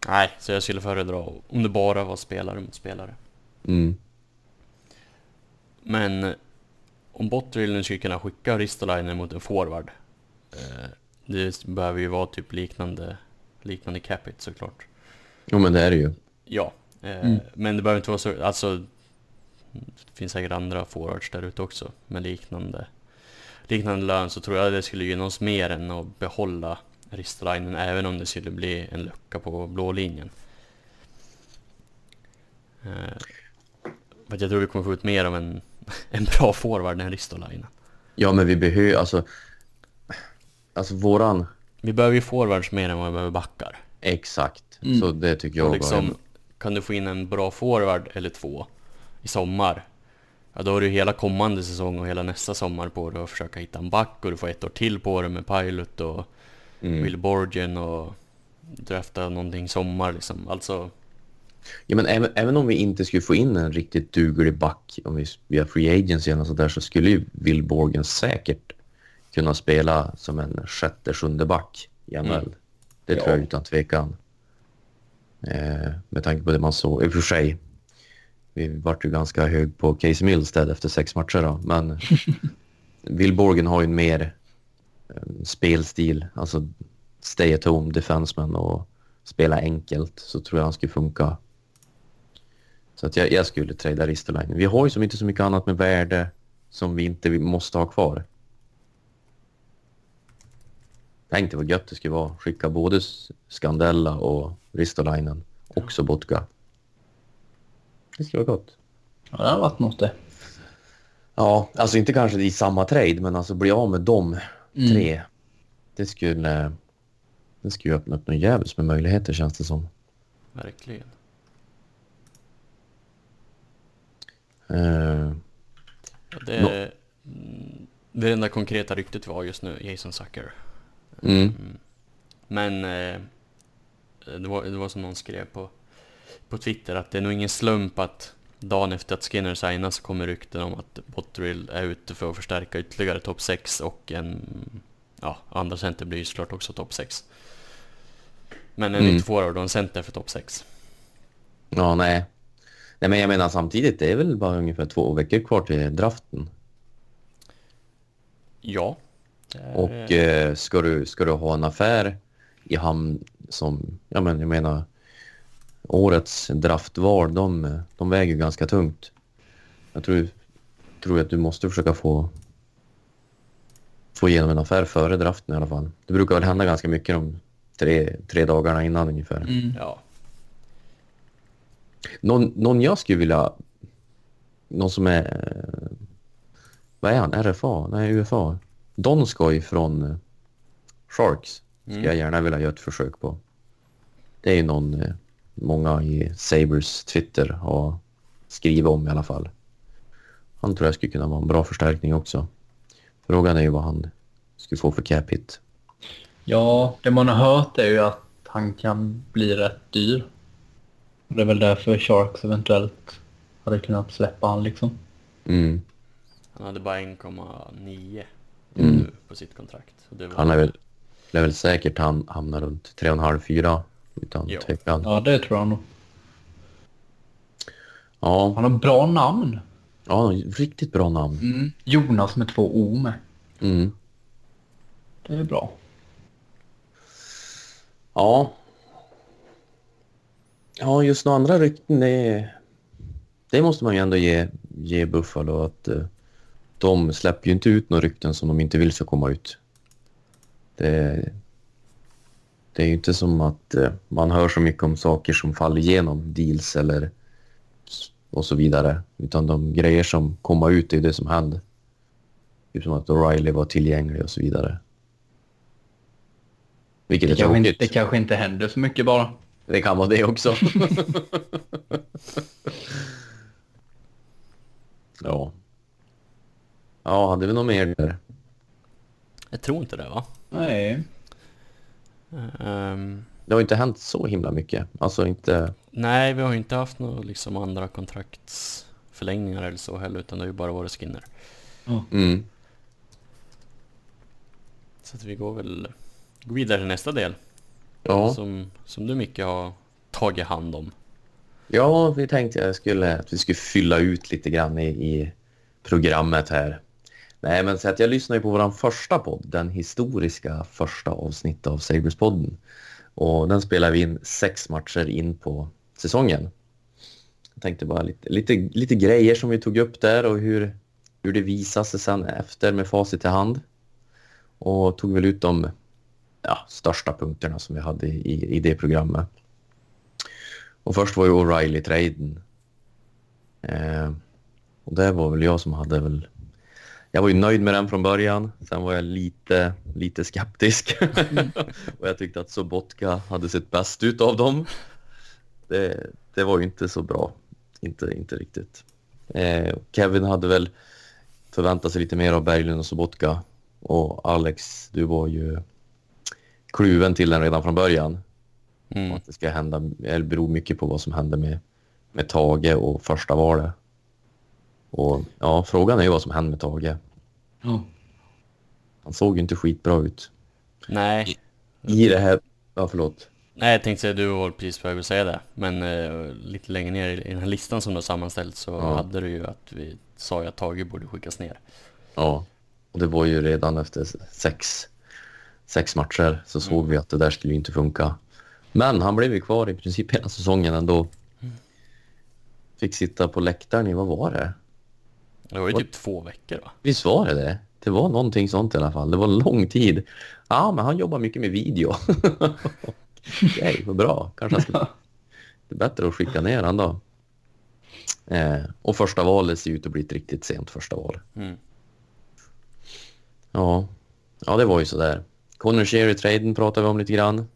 Nej, så jag skulle föredra om det bara var spelare mot spelare. Mm. Men om Botterill nu skulle kunna skicka Ristolainen mot en forward. Eh, det behöver ju vara typ liknande, liknande capit såklart. Jo men det är det ju. Ja, eh, Mm. men det behöver inte vara så, alltså det finns säkert andra forwards där ute också med liknande, liknande lön så tror jag det skulle gynna oss mer än att behålla Ristolainen även om det skulle bli en lucka på blå linjen. Eh, jag tror vi kommer få ut mer av en, en bra forward än Ristolainen. Ja men vi behöver alltså... Alltså våran... Vi behöver ju forwards mer än vad vi behöver backar. Exakt. Mm. Så det tycker jag var liksom, en- kan du få in en bra forward eller två i sommar, ja då har du hela kommande säsong och hela nästa sommar på dig att försöka hitta en back och du får ett år till på dig med Pilot och mm. Will Borgen och drafta någonting sommar liksom. Alltså, Ja, men även, även om vi inte skulle få in en riktigt duglig back, om vi via free agency och sådär, så skulle ju Will Borgen säkert kunna spela som en sjätte, sjunde back i NHL. Mm. Det Ja. tror jag utan tvekan. Eh, med tanke på det man såg. I och för sig, vi vart ju ganska hög på Casey Milstead efter sex matcher då, men Will Borgen har ju en mer eh, spelstil, alltså stay at home defenseman och spela enkelt så tror jag han skulle funka. Så att jag, jag skulle trada Ristolainen. Vi har ju som inte så mycket annat med värde som vi inte vi måste ha kvar. Tänk dig vad gött det skulle vara. Skicka både Scandella och Ristolainen och Sobotka. Det skulle vara gott. Ja, det har varit något det. Ja, alltså inte kanske i samma trade, men alltså bli av med dem tre. Det skulle, det skulle öppna upp någon jävligt med möjligheter känns det som. verkligen. Eh, Ja, Det, mm, det enda konkreta ryktet vi har just nu, Jason Zucker. Mm. Men eh, det, var, det var som någon skrev på, på Twitter att det är nog ingen slump att dagen efter att Skinner signas så kommer rykten om att Botterill är ute för att förstärka ytterligare topp 6 och en ja, andra center blir ju såklart också topp 6. Men en Mm. mm. forward och en center för topp 6. Ja, nej. Nej, men jag menar samtidigt, det är väl bara ungefär två veckor kvar till draften. Ja. Och eh, eh, ska, du, ska du ha en affär i hamn som, ja men jag menar, årets draftval, de, de väger ganska tungt. Jag tror, tror att du måste försöka få, få igenom en affär före draften i alla fall. Det brukar väl hända ganska mycket de tre, tre dagarna innan ungefär. Mm. ja. Någon, någon jag skulle vilja... Någon som är... eh, Vad är han? RFA? Nej, UFA. Donskoj från eh, Sharks skulle Mm. jag gärna vilja göra ett försök på. Det är ju någon eh, många i Sabres Twitter har skrivit om i alla fall. Han tror jag skulle kunna vara en bra förstärkning också. Frågan är ju vad han skulle få för cap hit. Ja, det man har hört är ju att han kan bli rätt dyr. Och Det är väl därför Sharks eventuellt hade kunnat släppa han liksom. Mm. Han hade bara 1,9 Mm. på sitt kontrakt. Var, Han är väl, lär väl säkert han hamna runt 3,5-4 utan Ja. tvekan. Ja, det tror jag nog. Ja, Han har bra namn. Ja, riktigt bra namn. Mm. Jonas med två O med. Mm. Det är bra. Ja. Ja, just några andra rykten, det, det måste man ju ändå ge, ge Buffalo att eh, de släpper ju inte ut några rykten som de inte vill ska komma ut. Det, det är ju inte som att eh, man hör så mycket om saker som faller igenom deals eller och så vidare. Utan de grejer som kommer ut är det som händer. Typ som att O'Reilly var tillgänglig och så vidare. Vilket Det är kanske, inte, det kanske inte händer så mycket bara. Det kan vara det också. ja. Ja, hade vi något mer där? Jag tror inte det va? Nej. Ehm, Det har ju inte hänt så himla mycket. Alltså inte... nej, vi har ju inte haft några liksom andra kontraktsförlängningar eller så heller, utan det har ju bara varit Skinner. Mm. Så att vi går väl går vidare till nästa del. Ja. Som, som du mycket har tagit hand om. ja, vi tänkte jag skulle, att vi skulle fylla ut lite grann i, i programmet här. Nej, men så att jag lyssnade ju på vår första podd, den historiska första avsnittet av Sabres-podden. Och den spelar vi in sex matcher in på säsongen. Jag tänkte bara lite, lite, lite grejer som vi tog upp där och hur, hur det visade sig sen efter med facit i hand. Och tog väl ut de ja, största punkterna som vi hade i, i det programmet. Och först var ju O'Reilly-traden. Eh, och det var väl jag som hade väl... Jag var ju nöjd med den från början. Sen var jag lite, lite skeptisk. och jag tyckte att Sobotka hade sett bäst ut av dem. Det, det var ju inte så bra. Inte, inte riktigt. Eh, Kevin hade väl förväntat sig lite mer av Berglund och Sobotka. Och Alex, du var ju kluven till den redan från början. Mm. Att det ska hända, eller beror mycket på vad som händer med, med Tage och första valet. Och ja, frågan är ju vad som händer med Tage. Ja. Han såg ju inte skitbra ut. Nej, I det här... Ja, förlåt. Nej, jag tänkte säga du var precis på väg att säga det. Men eh, lite längre ner i, den här listan som du har sammanställt så Ja. hade du ju att vi sa ju att Tage borde skickas ner. Ja, och det var ju redan efter sex, sex matcher så såg vi att det där skulle ju inte funka. Men han blev ju kvar i princip hela säsongen ändå. Fick sitta på läktaren i, vad var det? Det var ju typ två veckor va? Visst var det det? Det var någonting sånt i alla fall. Det var lång tid. Ja, men han jobbar mycket med video. Okej, vad bra. Kanske ska... Det är bättre att skicka ner han då. Eh, och första valet ser ut att bli ett riktigt sent första val. Mm. Ja, ja det var ju sådär. Conor Sherry-traden pratade vi om lite grann.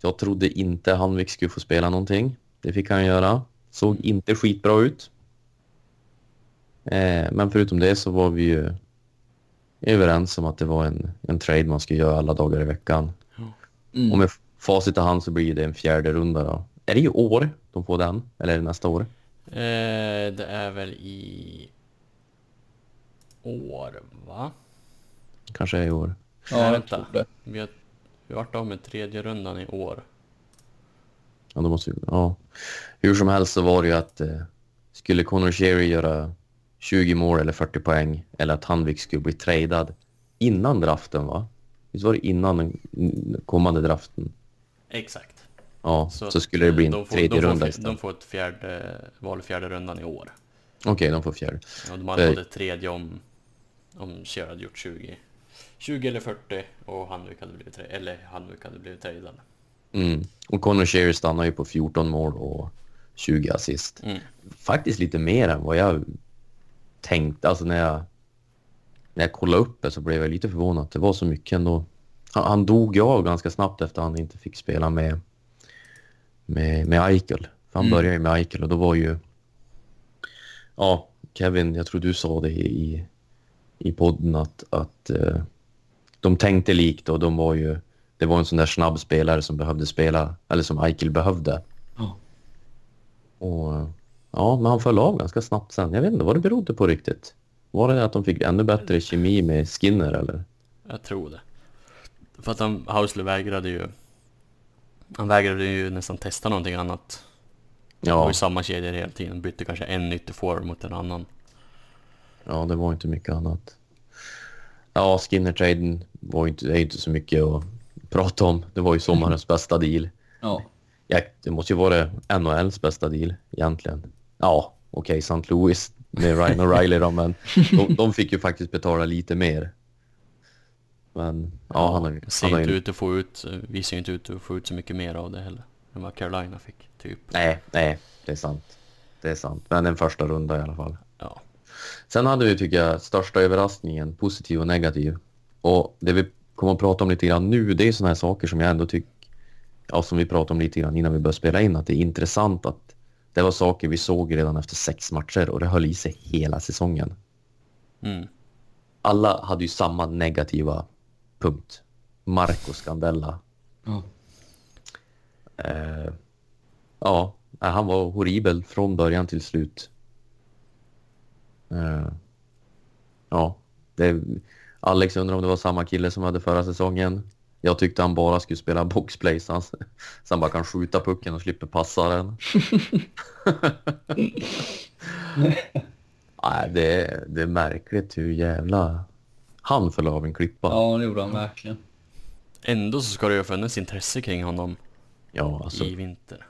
Jag trodde inte Hanvik skulle få spela någonting. Det fick han göra. Såg inte skitbra ut. Eh, men förutom det så var vi ju överens om att det var en, en trade man skulle göra alla dagar i veckan. Mm. Och med facit i hand så blir det en fjärde runda då. Är det i år de får den? Eller är det nästa år? Eh, det är väl i år va? Kanske är i år. Ja, Nej, vänta. Vi har, vi har varit av med tredje rundan i år. Ja, då måste vi, ja. Hur som helst så var det ju att eh, skulle Conor Sherry göra 20 mål eller 40 poäng eller att Hanvik skulle bli tradad innan draften va? Visst var det innan den mm, kommande draften? Exakt. Ja, så, att, skulle det bli en de får, tredje de får, runda istället. De får ett fjärde val fjärde rundan i år. Okej, de får fjärde. Och de hade Eh. tredje om, om Cher hade gjort 20. 20 eller 40 och Hanvik hade blivit, tre- eller Hanvik hade blivit tradad. Mm. Och Conor Sherry stannar ju på 14 mål och 20 assist. Mm. Faktiskt lite mer än vad jag tänkte. Alltså när jag, när jag kollade upp det så blev jag lite förvånad att det var så mycket ändå. Han, han dog ju av ganska snabbt efter han inte fick spela med, med, med Eichel. För han Mm. började ju med Eichel och då var ju... Ja, Kevin, jag tror du sa det i, i podden att, att eh, de tänkte likt och de var ju... Det var en sån där snabb spelare som behövde spela, eller som Eichel behövde. Ja. Och ja, men han föll av ganska snabbt sen. Jag vet inte vad det berodde på riktigt. Var det att de fick ännu bättre kemi med Skinner eller? Jag tror det. För att han, Hausler vägrade ju... Han vägrade ju nästan testa någonting annat. Det var Ja, ju samma kedjor hela tiden. Bytte kanske en ytterforward mot en annan. ja, det var inte mycket annat. Ja, Skinner-traden var ju inte, det är inte så mycket att prata om. Det var ju sommarens bästa deal. Ja. Ja, det måste ju vara NHLs bästa deal egentligen. Ja, okej, St. Louis med Ryan O'Reilly då, men de, de fick ju faktiskt betala lite mer. Men ja, han har ju... ser Han har inte ju ut att få ut, vi ser inte ut att få ut så mycket mer av det heller. Än vad Carolina fick, typ. nej, nej, det är sant. Det är sant. Men en första runda i alla fall. Ja. Sen hade vi, tycker jag, största överraskningen, positiv och negativ. Och det vi kommer att prata om lite grann nu, det är sådana här saker som jag ändå tycker, ja, som vi pratade om lite grann innan vi började spela in, att det är intressant att det var saker vi såg redan efter sex matcher och det höll i sig hela säsongen. Mm. Alla hade ju samma negativa punkt. Marco Scandella. Ja. Eh, ja, han var horribel från början till slut. Eh, ja, det, Alex undrar om det var samma kille som hade förra säsongen. Jag tyckte han bara skulle spela boxplay så han, så han bara kan skjuta pucken och slipper passa den. Nej, det, är- det är märkligt hur jävla han föll av en klippa. ja, det gjorde han verkligen. Ändå så ska det ju ha funnits intresse kring honom Ja, alltså i vinter.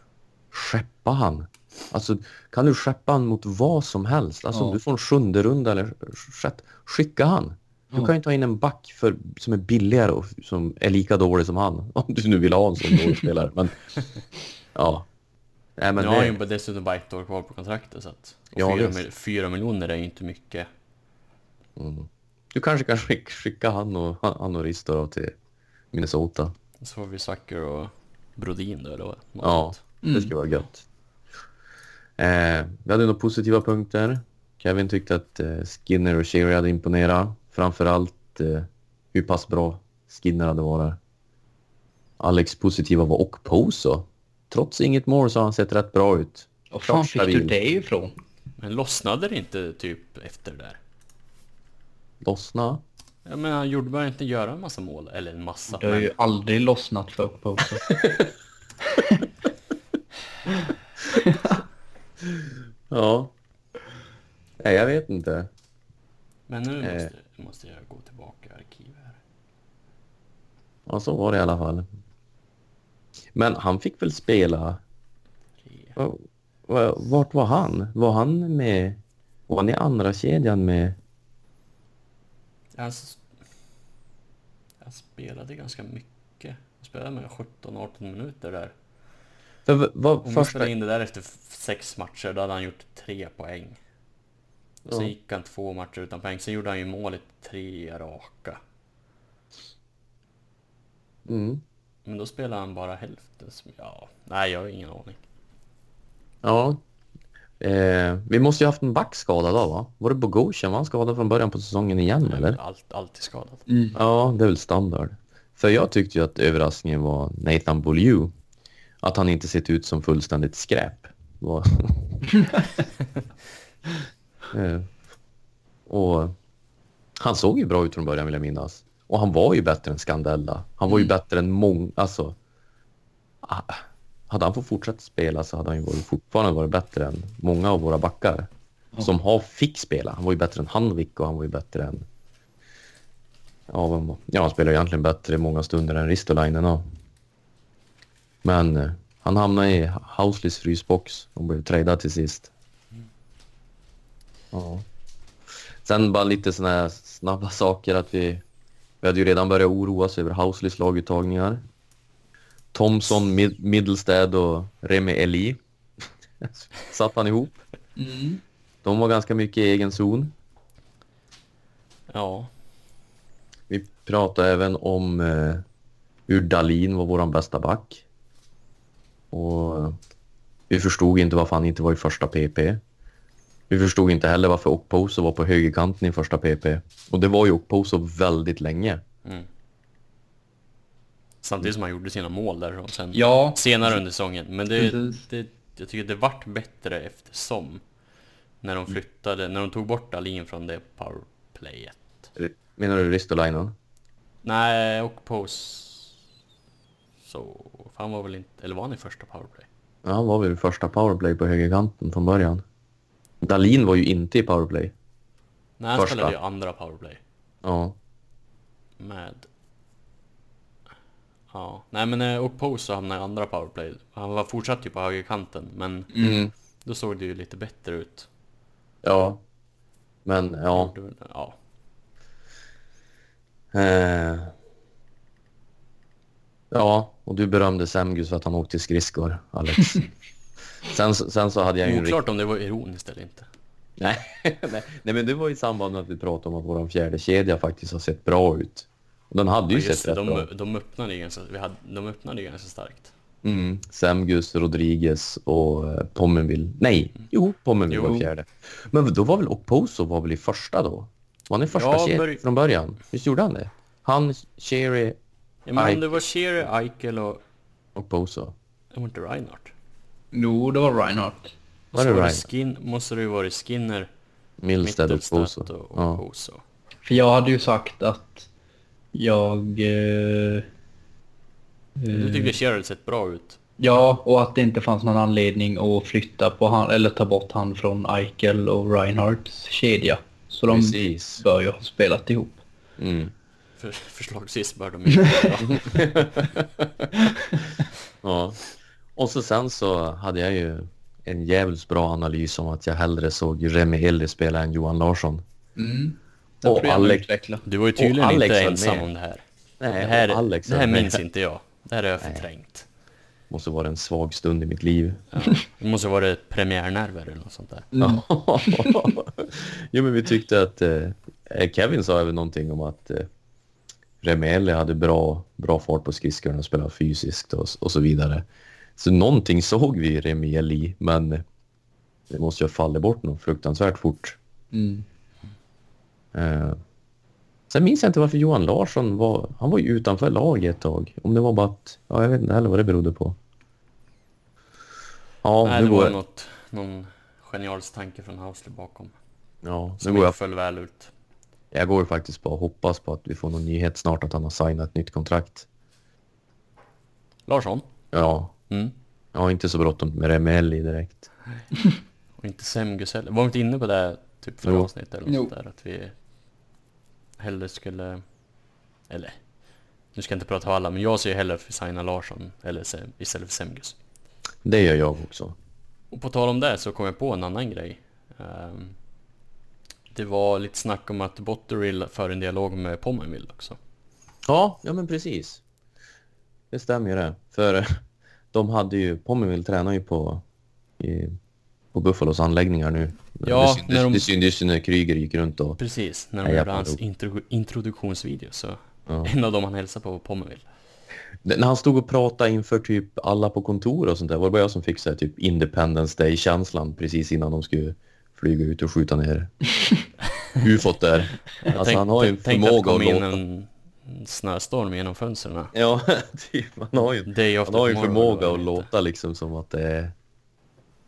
skeppa han. Alltså, kan du skeppa han mot vad som helst? Alltså, Ja. om du får en sjunde runda eller sjätte, skicka han. Du kan ju ta in en back för, som är billigare och som är lika dålig som han. Om du nu vill ha en sån dålig spelare. Men, ja. Nej, men nu har det, ju dessutom bara ett år kvar på kontraktet så att... och Ja, fyra, mil- fyra miljoner är ju inte mycket. mm. Du kanske kan skicka, skicka han och, han och Risto då till Minnesota. Så får vi Zucker och Brodin då eller vad? Ja, det skulle vara gött. Eh, vi hade några positiva punkter. Kevin tyckte att eh, Skinner och Sherry hade imponerat. Framförallt eh, hur pass bra Skinner hade varit. Alex positiva var Okposo. Trots inget mål så har han sett rätt bra ut. Var fan fick du det ifrån? Men lossnade det inte typ efter det där? Lossna. Jag menar, han gjorde bara inte göra en massa mål, eller en massa. Det har men- ju aldrig lossnat för Oposo. Ja. Nej, jag vet inte. Men nu Eh. måste, måste jag gå tillbaka i arkivet. Ja, så var det i alla fall. Men han fick väl spela... Vart var han? Var han med... Var han i andra kedjan med... Jag spelade ganska mycket. Jag spelade med 17-18 minuter där. För vad Om första... spelade in det där efter sex matcher, då hade han gjort tre poäng. Och sen Ja. gick han två matcher utan poäng. Sen gjorde han ju mål i tre raka. Mm. Men då spelade han bara hälften. som- Ja, nej jag har ingen aning. Ja. Eh, vi måste ju haft en backskada då va? Var det Bogosian? Var han skadad från början på säsongen igen eller? Allt, alltid skadad. Ja, det är väl standard. För jag tyckte ju att överraskningen var Nathan Beaulieu. Att han inte sett ut som fullständigt skräp. Var... Eh, och han såg ju bra ut från början vill jag minnas. Och han var ju bättre än Scandella. Han var ju bättre än många, alltså. ah, Hade han fått fortsätta spela så hade han ju varit, fortfarande varit bättre än många av våra backar. Som har fick spela. Han var ju bättre än Hanvik och han var ju bättre än Ja, ja, han spelar egentligen bättre i många stunder än Ristolainen. Ja. Men eh, han hamnade i Hausleys frysbox och blev tradad till sist. Ja. Sen bara lite såna här snabba saker att vi... Vi hade ju redan börjat oroa oss över Hausleys laguttagningar. Thomson, Mid- Middlestad och Remi Eli satt han ihop. Mm. De var ganska mycket i egen zon. Ja, Vi pratade även om eh, hur Dalin var våran bästa back. Och eh, vi förstod inte varför han inte var i första PP. Vi förstod inte heller varför Okposo var på högerkanten i första PP. Och det var ju Okposo väldigt länge. mm. Samtidigt som han gjorde sina mål där och sen Ja, senare under säsongen. Men det, det, jag tycker det vart bättre eftersom. När de flyttade, när de tog bort Dahlin från det powerplayet. Menar du Ristolainen? Nej, och Pose... Så... För han var väl inte... Eller var han i första powerplay? Ja, han var väl i första powerplay på högerkanten från början. Dalin var ju inte i powerplay. Nej, han Första. spelade ju andra powerplay. Ja. Med... Ja, nej men eh, och Pose så hamnade i andra powerplay. Han var fortsatt ju på högerkanten, men Mm. då såg det ju lite bättre ut. Ja. Men ja. Ja. Eh. Ja, och du berömde Semgus för att han åkte skridskor, Alex. sen, sen så hade jag ju Oklart om det var ironiskt eller inte. Nej, nej, nej, men det var i samband med att vi pratade om att vår fjärde kedja faktiskt har sett bra ut. Och den hade ju Ja, sett det, rätt bra de, de öppnade ganska, vi hade, de öppnade ju ganska starkt. mm. Semgus, Rodriguez och eh, Pommenville. Nej, jo, Pommenville Jo. var fjärde. Men då var väl Oposo var väl i första då? Var han i första Ja, börj- från början? Visst gjorde han det? Han, Cherry, Ja, men Ike. om det var Shearer, Eichel och... Oposo. Det var inte Reinhardt. Jo det var Reinhardt. Var det Reinhardt? Skin, måste det ju varit Skinner, Milstead och och Ja. För jag hade ju sagt att jag... Eh, Du tyckte Shearer sett bra ut. Ja, och att det inte fanns någon anledning att flytta på han, eller ta bort han från Eichel och Reinhardts kedja. Så de Precis. bör ju ha spelat ihop. Mm. För, förslagsvis bör de ju. Ja. Och så sen så hade jag ju en jävligt bra analys om att jag hellre såg Remi Elli spela än Johan Larsson. Mm. Det Och Alex-. Du var ju tydligen Alex inte ensam med. om det här. Nej, det här, Alex det här minns inte jag. Det här har jag förträngt. Måste vara en svag stund i mitt liv. Ja. Det måste vara ett premiärnerver eller något sånt där. Mm. jo, men vi tyckte att eh, Kevin sa även någonting om att eh, Remeli hade bra, bra fart på skridskorna och spelade fysiskt och, och så vidare. Så någonting såg vi i Remeli, men det måste ju ha fallit bort något fruktansvärt fort. Mm. Eh, Sen minns jag inte varför Johan Larsson var... Han var ju utanför laget ett tag. Om det var bara att... Ja, jag vet inte heller vad det berodde på. Ja, Nej, nu det går var något, någon genialisk tanke från Hausley bakom. Ja, nu Som går jag... föll väl ut. Jag går faktiskt bara och hoppas på att vi får någon nyhet snart att han har signat ett nytt kontrakt. Larsson? Ja, Mm. jag har inte så bråttom med Remelli direkt. Och inte Semgus heller. Var vi inte inne på det typ förra avsnittet eller något där? Att vi hellre skulle... Eller... Nu ska jag inte prata för alla, men jag ser ju hellre vi signar Larsson eller Sem- istället för Semgus. Det gör jag också. Och på tal om det så kom jag på en annan grej. Ehm, det var lite snack om att Botterill för en dialog med Pommenville också. Ja, ja men precis. Det stämmer ju det. För de hade ju, Pommerville tränar ju på, i, på Buffalos anläggningar nu. Ja, det, när de- det syntes ju när Kryger gick runt och... Precis, när de gjorde hans intro introduktionsvideo så Ja. en av dem han hälsade på var Pommenville. Det- När han stod och pratade inför typ alla på kontor och sånt där var det bara jag som fick så här, typ Independence Day-känslan precis innan de skulle flyga ut och skjuta ner ufot där. Alltså Tänk- han har ju en förmåga att in låta... en snöstorm genom fönstren. Ja, typ. Han har ju, Day han har ju förmåga att låta liksom som att det är...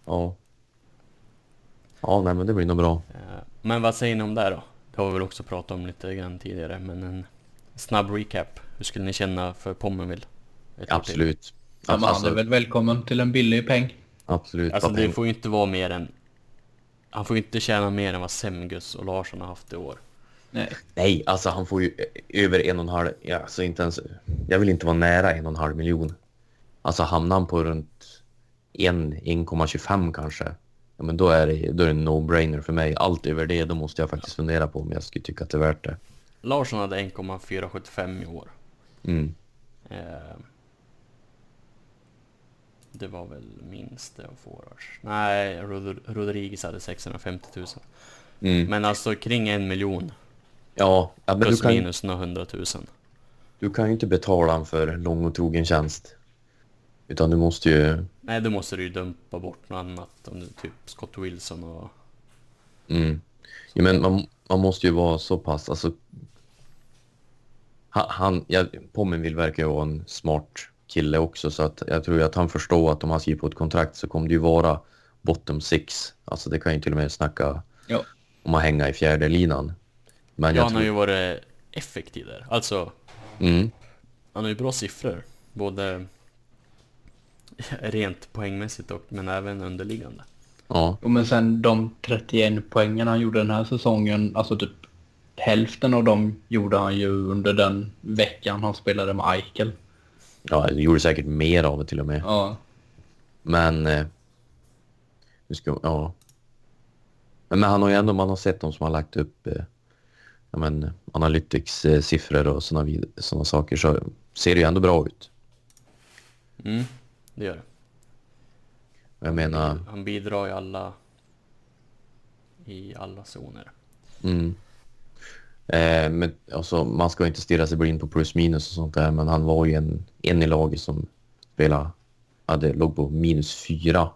Ja. Ja, nej men det blir nog bra. Men vad säger ni om det då? Det har vi väl också pratat om lite grann tidigare, men en snabb recap. Hur skulle ni känna för Pommenville? Absolut. Ja, men han alltså, är väl välkommen till en billig peng. absolut. Alltså det får ju inte vara mer än... Han får ju inte tjäna mer än vad Semgus och Larsson har haft i år. Nej. Nej, alltså han får ju över en och en halv... Ja, alltså inte ens... Jag vill inte vara nära en och en halv miljon. Alltså hamnar han på runt en, 1,25 kanske. Ja, men då är det, då är det en no-brainer för mig. Allt över det, då måste jag faktiskt fundera på om jag skulle tycka att det är värt det. Larsson hade 1,475 i år. Mm. Eh, det var väl minst det av forwards. Nej, Rod- Rodriguez hade 650 000. Mm. Men alltså kring en miljon. Ja, ja, men du Plus kan, minus några hundratusen. du kan ju inte betala han för lång och trogen tjänst. Utan du måste ju... Nej, då måste du ju dumpa bort något annat. Om du typ Scott Wilson och... Mm. Ja, men man, man måste ju vara så pass... Alltså, han, han, ja, Pommenville verkar ju vara en smart kille också så att jag tror ju att han förstår att om han skriver på ett kontrakt så kommer det ju vara bottom six. Alltså det kan ju till och med snacka Ja. om att hänga i fjärde linan. Men Ja, jag han tror... har ju varit effektiv där. Alltså, Mm, han har ju bra siffror. Både rent poängmässigt och men även underliggande. ja, Jo, men sen de 31 poängen han gjorde den här säsongen, alltså typ hälften av dem gjorde han ju under den veckan han spelade med Eichel. ja, det gjorde säkert mer av det till och med. Ja. Men... Eh, nu ska, ja. Men, men han har ju ändå, man har sett dem som har lagt upp eh, ja, men, Analytics-siffror och sådana såna saker så ser det ju ändå bra ut. Mm, det gör det. Jag menar, Han bidrar i alla... I alla zoner. mm. eh, men, alltså, man ska inte stirra sig blind på plus minus och sånt där men han var ju en, en i laget som spelade, hade, låg på minus fyra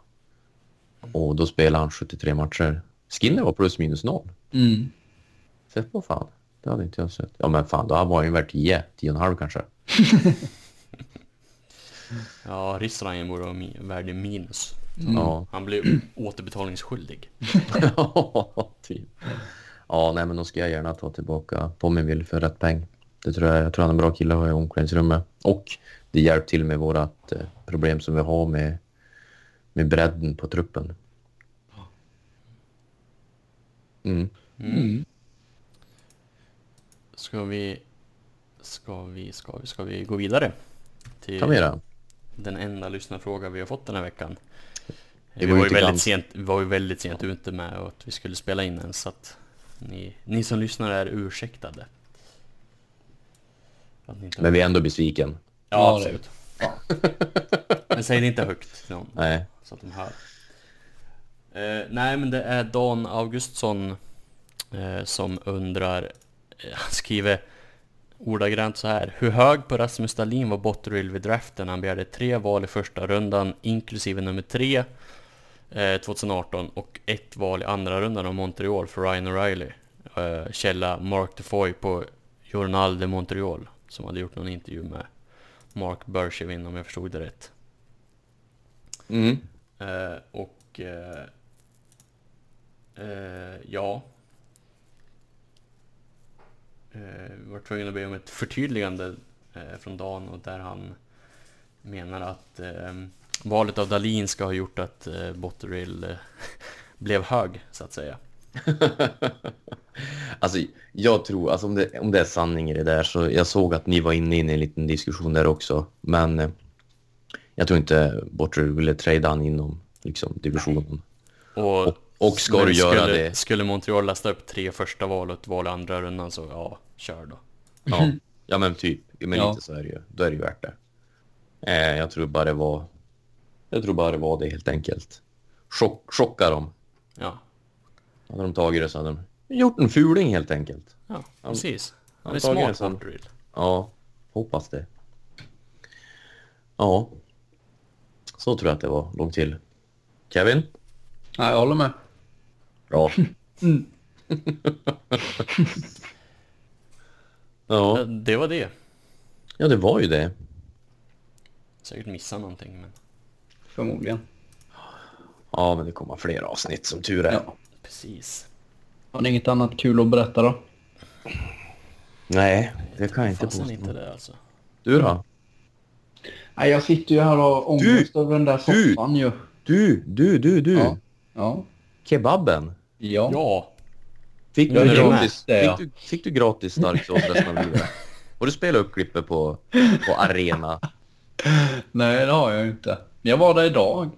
och då spelade han 73 matcher. Skinner var plus minus noll. Mm. Sätt på fan. Det hade inte jag sett. Ja men fan, då var han ju värd 10, 10,5 kanske. Ja, Ristolainen borde vara värd minus. Ja. Han blev återbetalningsskyldig. Ja, typ. Ja, nej men då ska jag gärna ta tillbaka Pommenville för rätt peng. Det tror jag, jag tror han är en bra kille att ha i omklädningsrummet. Och det hjälper till med vårat eh, problem som vi har med, med bredden på truppen. Mm. Mm. Ska vi... Ska vi, ska vi, ska vi gå vidare? Till Kan vi göra. den enda lyssnarfråga vi har fått den här veckan. Det vi, var ju väldigt gans- sent, vi var ju väldigt sent ute med att vi skulle spela in den så att ni, ni som lyssnar är ursäktade. Men vi är ändå besviken. Ja, Ja, absolut. Men säg det inte högt till någon. Nej. Så att de hör. Eh, nej, men det är Dan Augustsson eh, som undrar, han skriver ordagrant så här. Hur hög på Rasmus Dahlin var Botterill vid draften? Han begärde tre val i första rundan, inklusive nummer tre eh, 2018 och ett val i andra rundan av Montreal för Ryan O'Reilly. Eh, källa Mark DeFoy på Journal de Montreal som hade gjort någon intervju med Mark Bergevin om jag förstod det rätt. Mm. Eh, och eh, eh, ja. Eh, vi var tvungna att be om ett förtydligande eh, från Dan och där han menar att eh, valet av Dalin ska ha gjort att eh, Botterill blev hög så att säga. Alltså, jag tror, alltså om det, om det är sanning i det där så jag såg att ni var inne i en liten diskussion där också. Men jag tror inte Bortre ville trada han inom liksom, divisionen. Och, Och, och ska men du göra skulle, det, Skulle Montreal lasta upp tre första val och ett val i andra rundan så ja, kör då. ja, ja men typ, men Ja. lite så är det ju. Då är det ju värt det. Eh, jag tror bara det var, jag tror bara det var det helt enkelt. Chock, chocka dem. Ja, Hade de tagit det så hade de gjort en fuling helt enkelt. ja precis. Han är antagligen smart Botterill. Ja, hoppas det. Ja, så tror jag att det var långt till. Kevin? Ja, jag håller med. Ja, ja, Det var det. ja, det var ju det. Säkert missat någonting men Förmodligen. Ja, men det kommer fler avsnitt som tur är. Ja. precis. Har ni inget annat kul att berätta då? Nej, det kan jag inte Fasen påstå. inte det alltså. Du då? Nej, jag sitter ju här och har ångest över den där du! soffan ju. Du, du, du, du. Ja. Ja. Kebaben. Ja. Ja, Fick du, det gratis, med. fick, du, fick du gratis starksås resten av livet? Och du spelade upp klippet på, på arena. Nej, det har jag inte. Jag var där idag.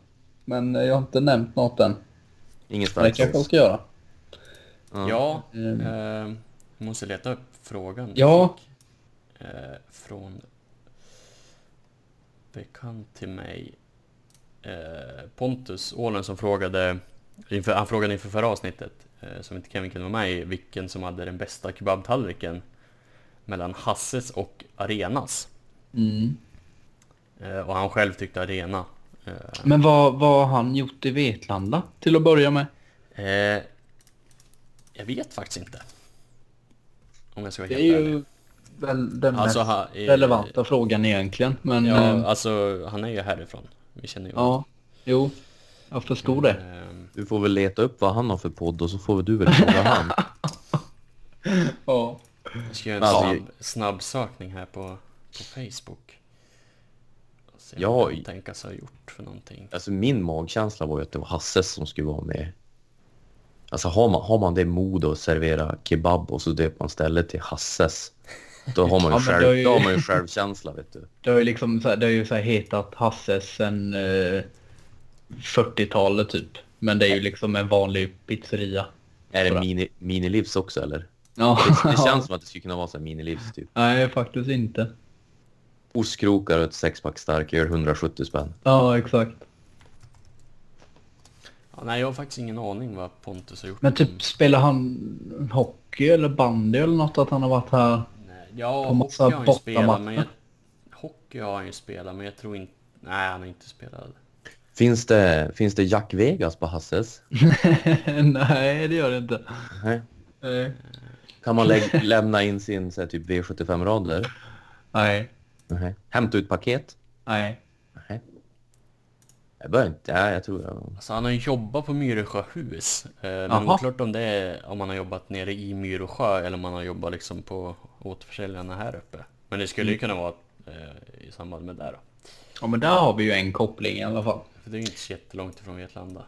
Men jag har inte nämnt något än. Ingen Men det kanske jag starksås. ska göra. ja. Mm. Eh, jag måste leta upp frågan. Ja. Eh, från bekant till mig. Eh, Pontus Ålen som frågade, inför, han frågade inför förra avsnittet, eh, som inte Kevin kunde vara med i, vilken som hade den bästa kebabtallriken mellan Hasses och Arenas. Mm. Eh, och han själv tyckte Arena. Eh, Men vad, vad har han gjort i Vetlanda till att börja med? eh, jag vet faktiskt inte. Om jag ska vara Det helt är ärlig. ju väl den Alltså, mest ha, eh, relevanta frågan egentligen. Men Ja, ja, alltså han är ju härifrån. Vi känner ju ja jo, jag förstod det. Du får väl leta upp vad han har för podd och så får väl du väl fråga han. Ja. Jag ska göra en Alltså, snabb, snabb sökning här på, på Facebook. Och se Ja, vad i- han tänkas ha gjort för någonting. Alltså min magkänsla var ju att det var Hasses som skulle vara med. Alltså har man, har man det mod att servera kebab och så döper man stället till Hasses. Då har man ju, Ja, själv, ju- då har man ju självkänsla vet du. Det har ju liksom så här, det har ju så här hetat Hasses sen eh, 40-talet typ. Men det är ju liksom en vanlig pizzeria. Är det mini, minilivs också eller? Ja. Det, det känns som att det skulle kunna vara så minilivs typ. Nej, faktiskt inte. Ostkrokar och ett sexpack starköl 170 spänn. Ja, exakt. Ja, nej, jag har faktiskt ingen aning vad Pontus har gjort. Men typ spelar han hockey eller bandy eller något att han har varit här? Nej, ja, på hockey massa har han ju spelat, men jag, hockey har han ju spelat, men jag tror inte... Nej, han har inte spelat. Finns det, finns det Jack Vegas på Hasses? Nej, det gör det inte. Nej. Nej. Kan man lä- lämna in sin så här, typ V75-rader? Nej. Nej. Hämta ut paket? Nej. Nej. Jag börjar inte, ja, jag tror jag... Alltså han har ju jobbat på Myresjöhus. Eh, men oklart om det är om han har jobbat nere i Myresjö eller om han har jobbat liksom på återförsäljarna här uppe. Men det skulle ju kunna vara eh, i samband med det då. Ja, men där har vi ju en koppling i alla fall. För det är ju inte så jättelångt ifrån Vetlanda.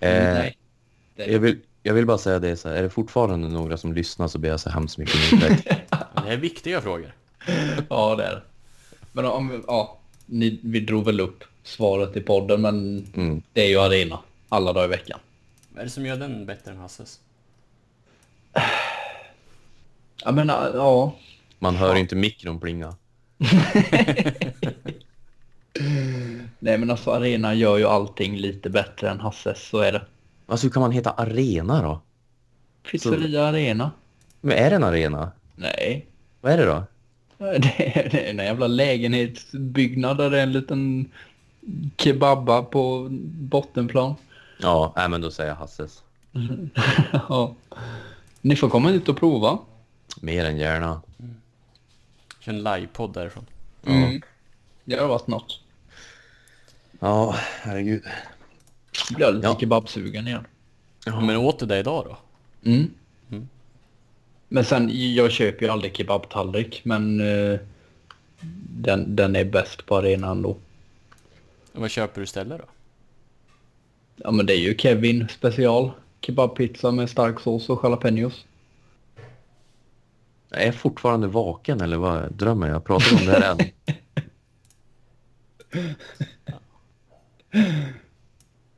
Eh, Nej. Det jag, vill, jag vill bara säga det så här, är det fortfarande några som lyssnar så ber jag så hemskt mycket om ursäkt. Det är viktiga frågor. Ja, det är det. Men om ja, ni, vi drog väl upp svaret i podden, men Mm. det är ju arena alla dagar i veckan. Vad är det som gör den bättre än Hasses? Ja, men ja. Man hör ju inte mikron plinga. Nej, men alltså arena gör ju allting lite bättre än Hasses, så är det. Alltså hur kan man heta arena då? Pizzeria Arena? Men är det en arena? Nej. Vad är det då? Det är, det är en jävla lägenhetsbyggnad där det är en liten kebabba på bottenplan. Ja, nej men då säger jag Hasses. ja. Ni får komma hit och prova. Mer än gärna. Kör en livepodd därifrån. Mm. Det har varit något. Ja, herregud. Nu blir jag lite Ja. kebabsugen igen. Men åt du det idag då? Mm. Mm. Men sen, jag köper ju aldrig kebabtallrik, men eh, den, den är bäst på arenan då. Vad köper du istället då? Ja men det är ju Kevin special. Kebabpizza med stark sås och jalapenos. Jag är fortfarande vaken eller vad drömmer jag? Pratar om det här än?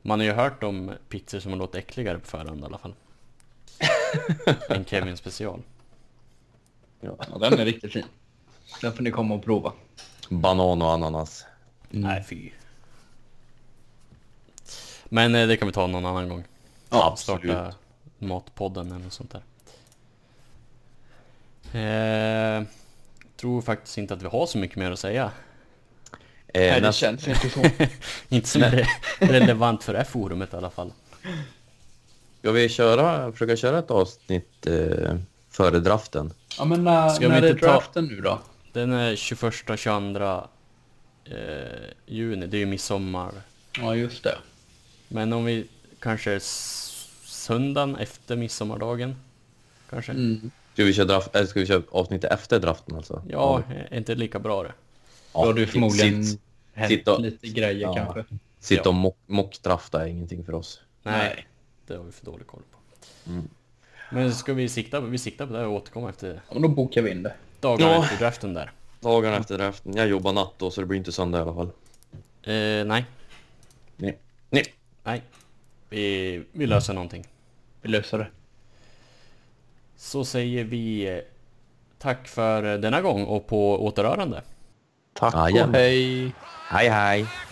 Man har ju hört om pizzor som har låtit äckligare på förhand i alla fall. en Kevin special. Ja, den är riktigt fin. Den får ni komma och prova. Banan och ananas. Nej fy. Men eh, det kan vi ta någon annan gång. Ja, absolut. Starta Matpodden eller något sånt där. Eh, tror faktiskt inte att vi har så mycket mer att säga. Eh, Nej, det näst, känns inte så. Inte som är re- relevant för det här forumet i alla fall. ska vi köra, försöka köra ett avsnitt eh, före draften? Ja men när, Ska vi när är inte ta- draften nu då? Den är 21-22 eh, juni, det är ju midsommar. Ja just det. Men om vi kanske söndagen efter midsommardagen? Kanske? Mm. Ska vi köra, draft, eller ska vi köra avsnittet efter draften alltså? Ja, är inte lika bra det? Då har du förmodligen Sitt, hänt och- lite grejer Ja. kanske. sitt och mock, mockdrafta är ingenting för oss. Nej, det har vi för dålig koll på. Mm. Men ska vi sikta, vi siktar på det och återkomma efter Ja, men då bokar vi in det. dagarna Ja. efter draften där. Dagarna efter draften. Jag jobbar natt då så det blir inte söndag i alla fall. Eh, nej, Nej. Nej. nej. Vi, vi löser någonting. Vi löser det. Så säger vi eh, tack för eh, denna gång och på återhörande. Tack och hej! Hej hej!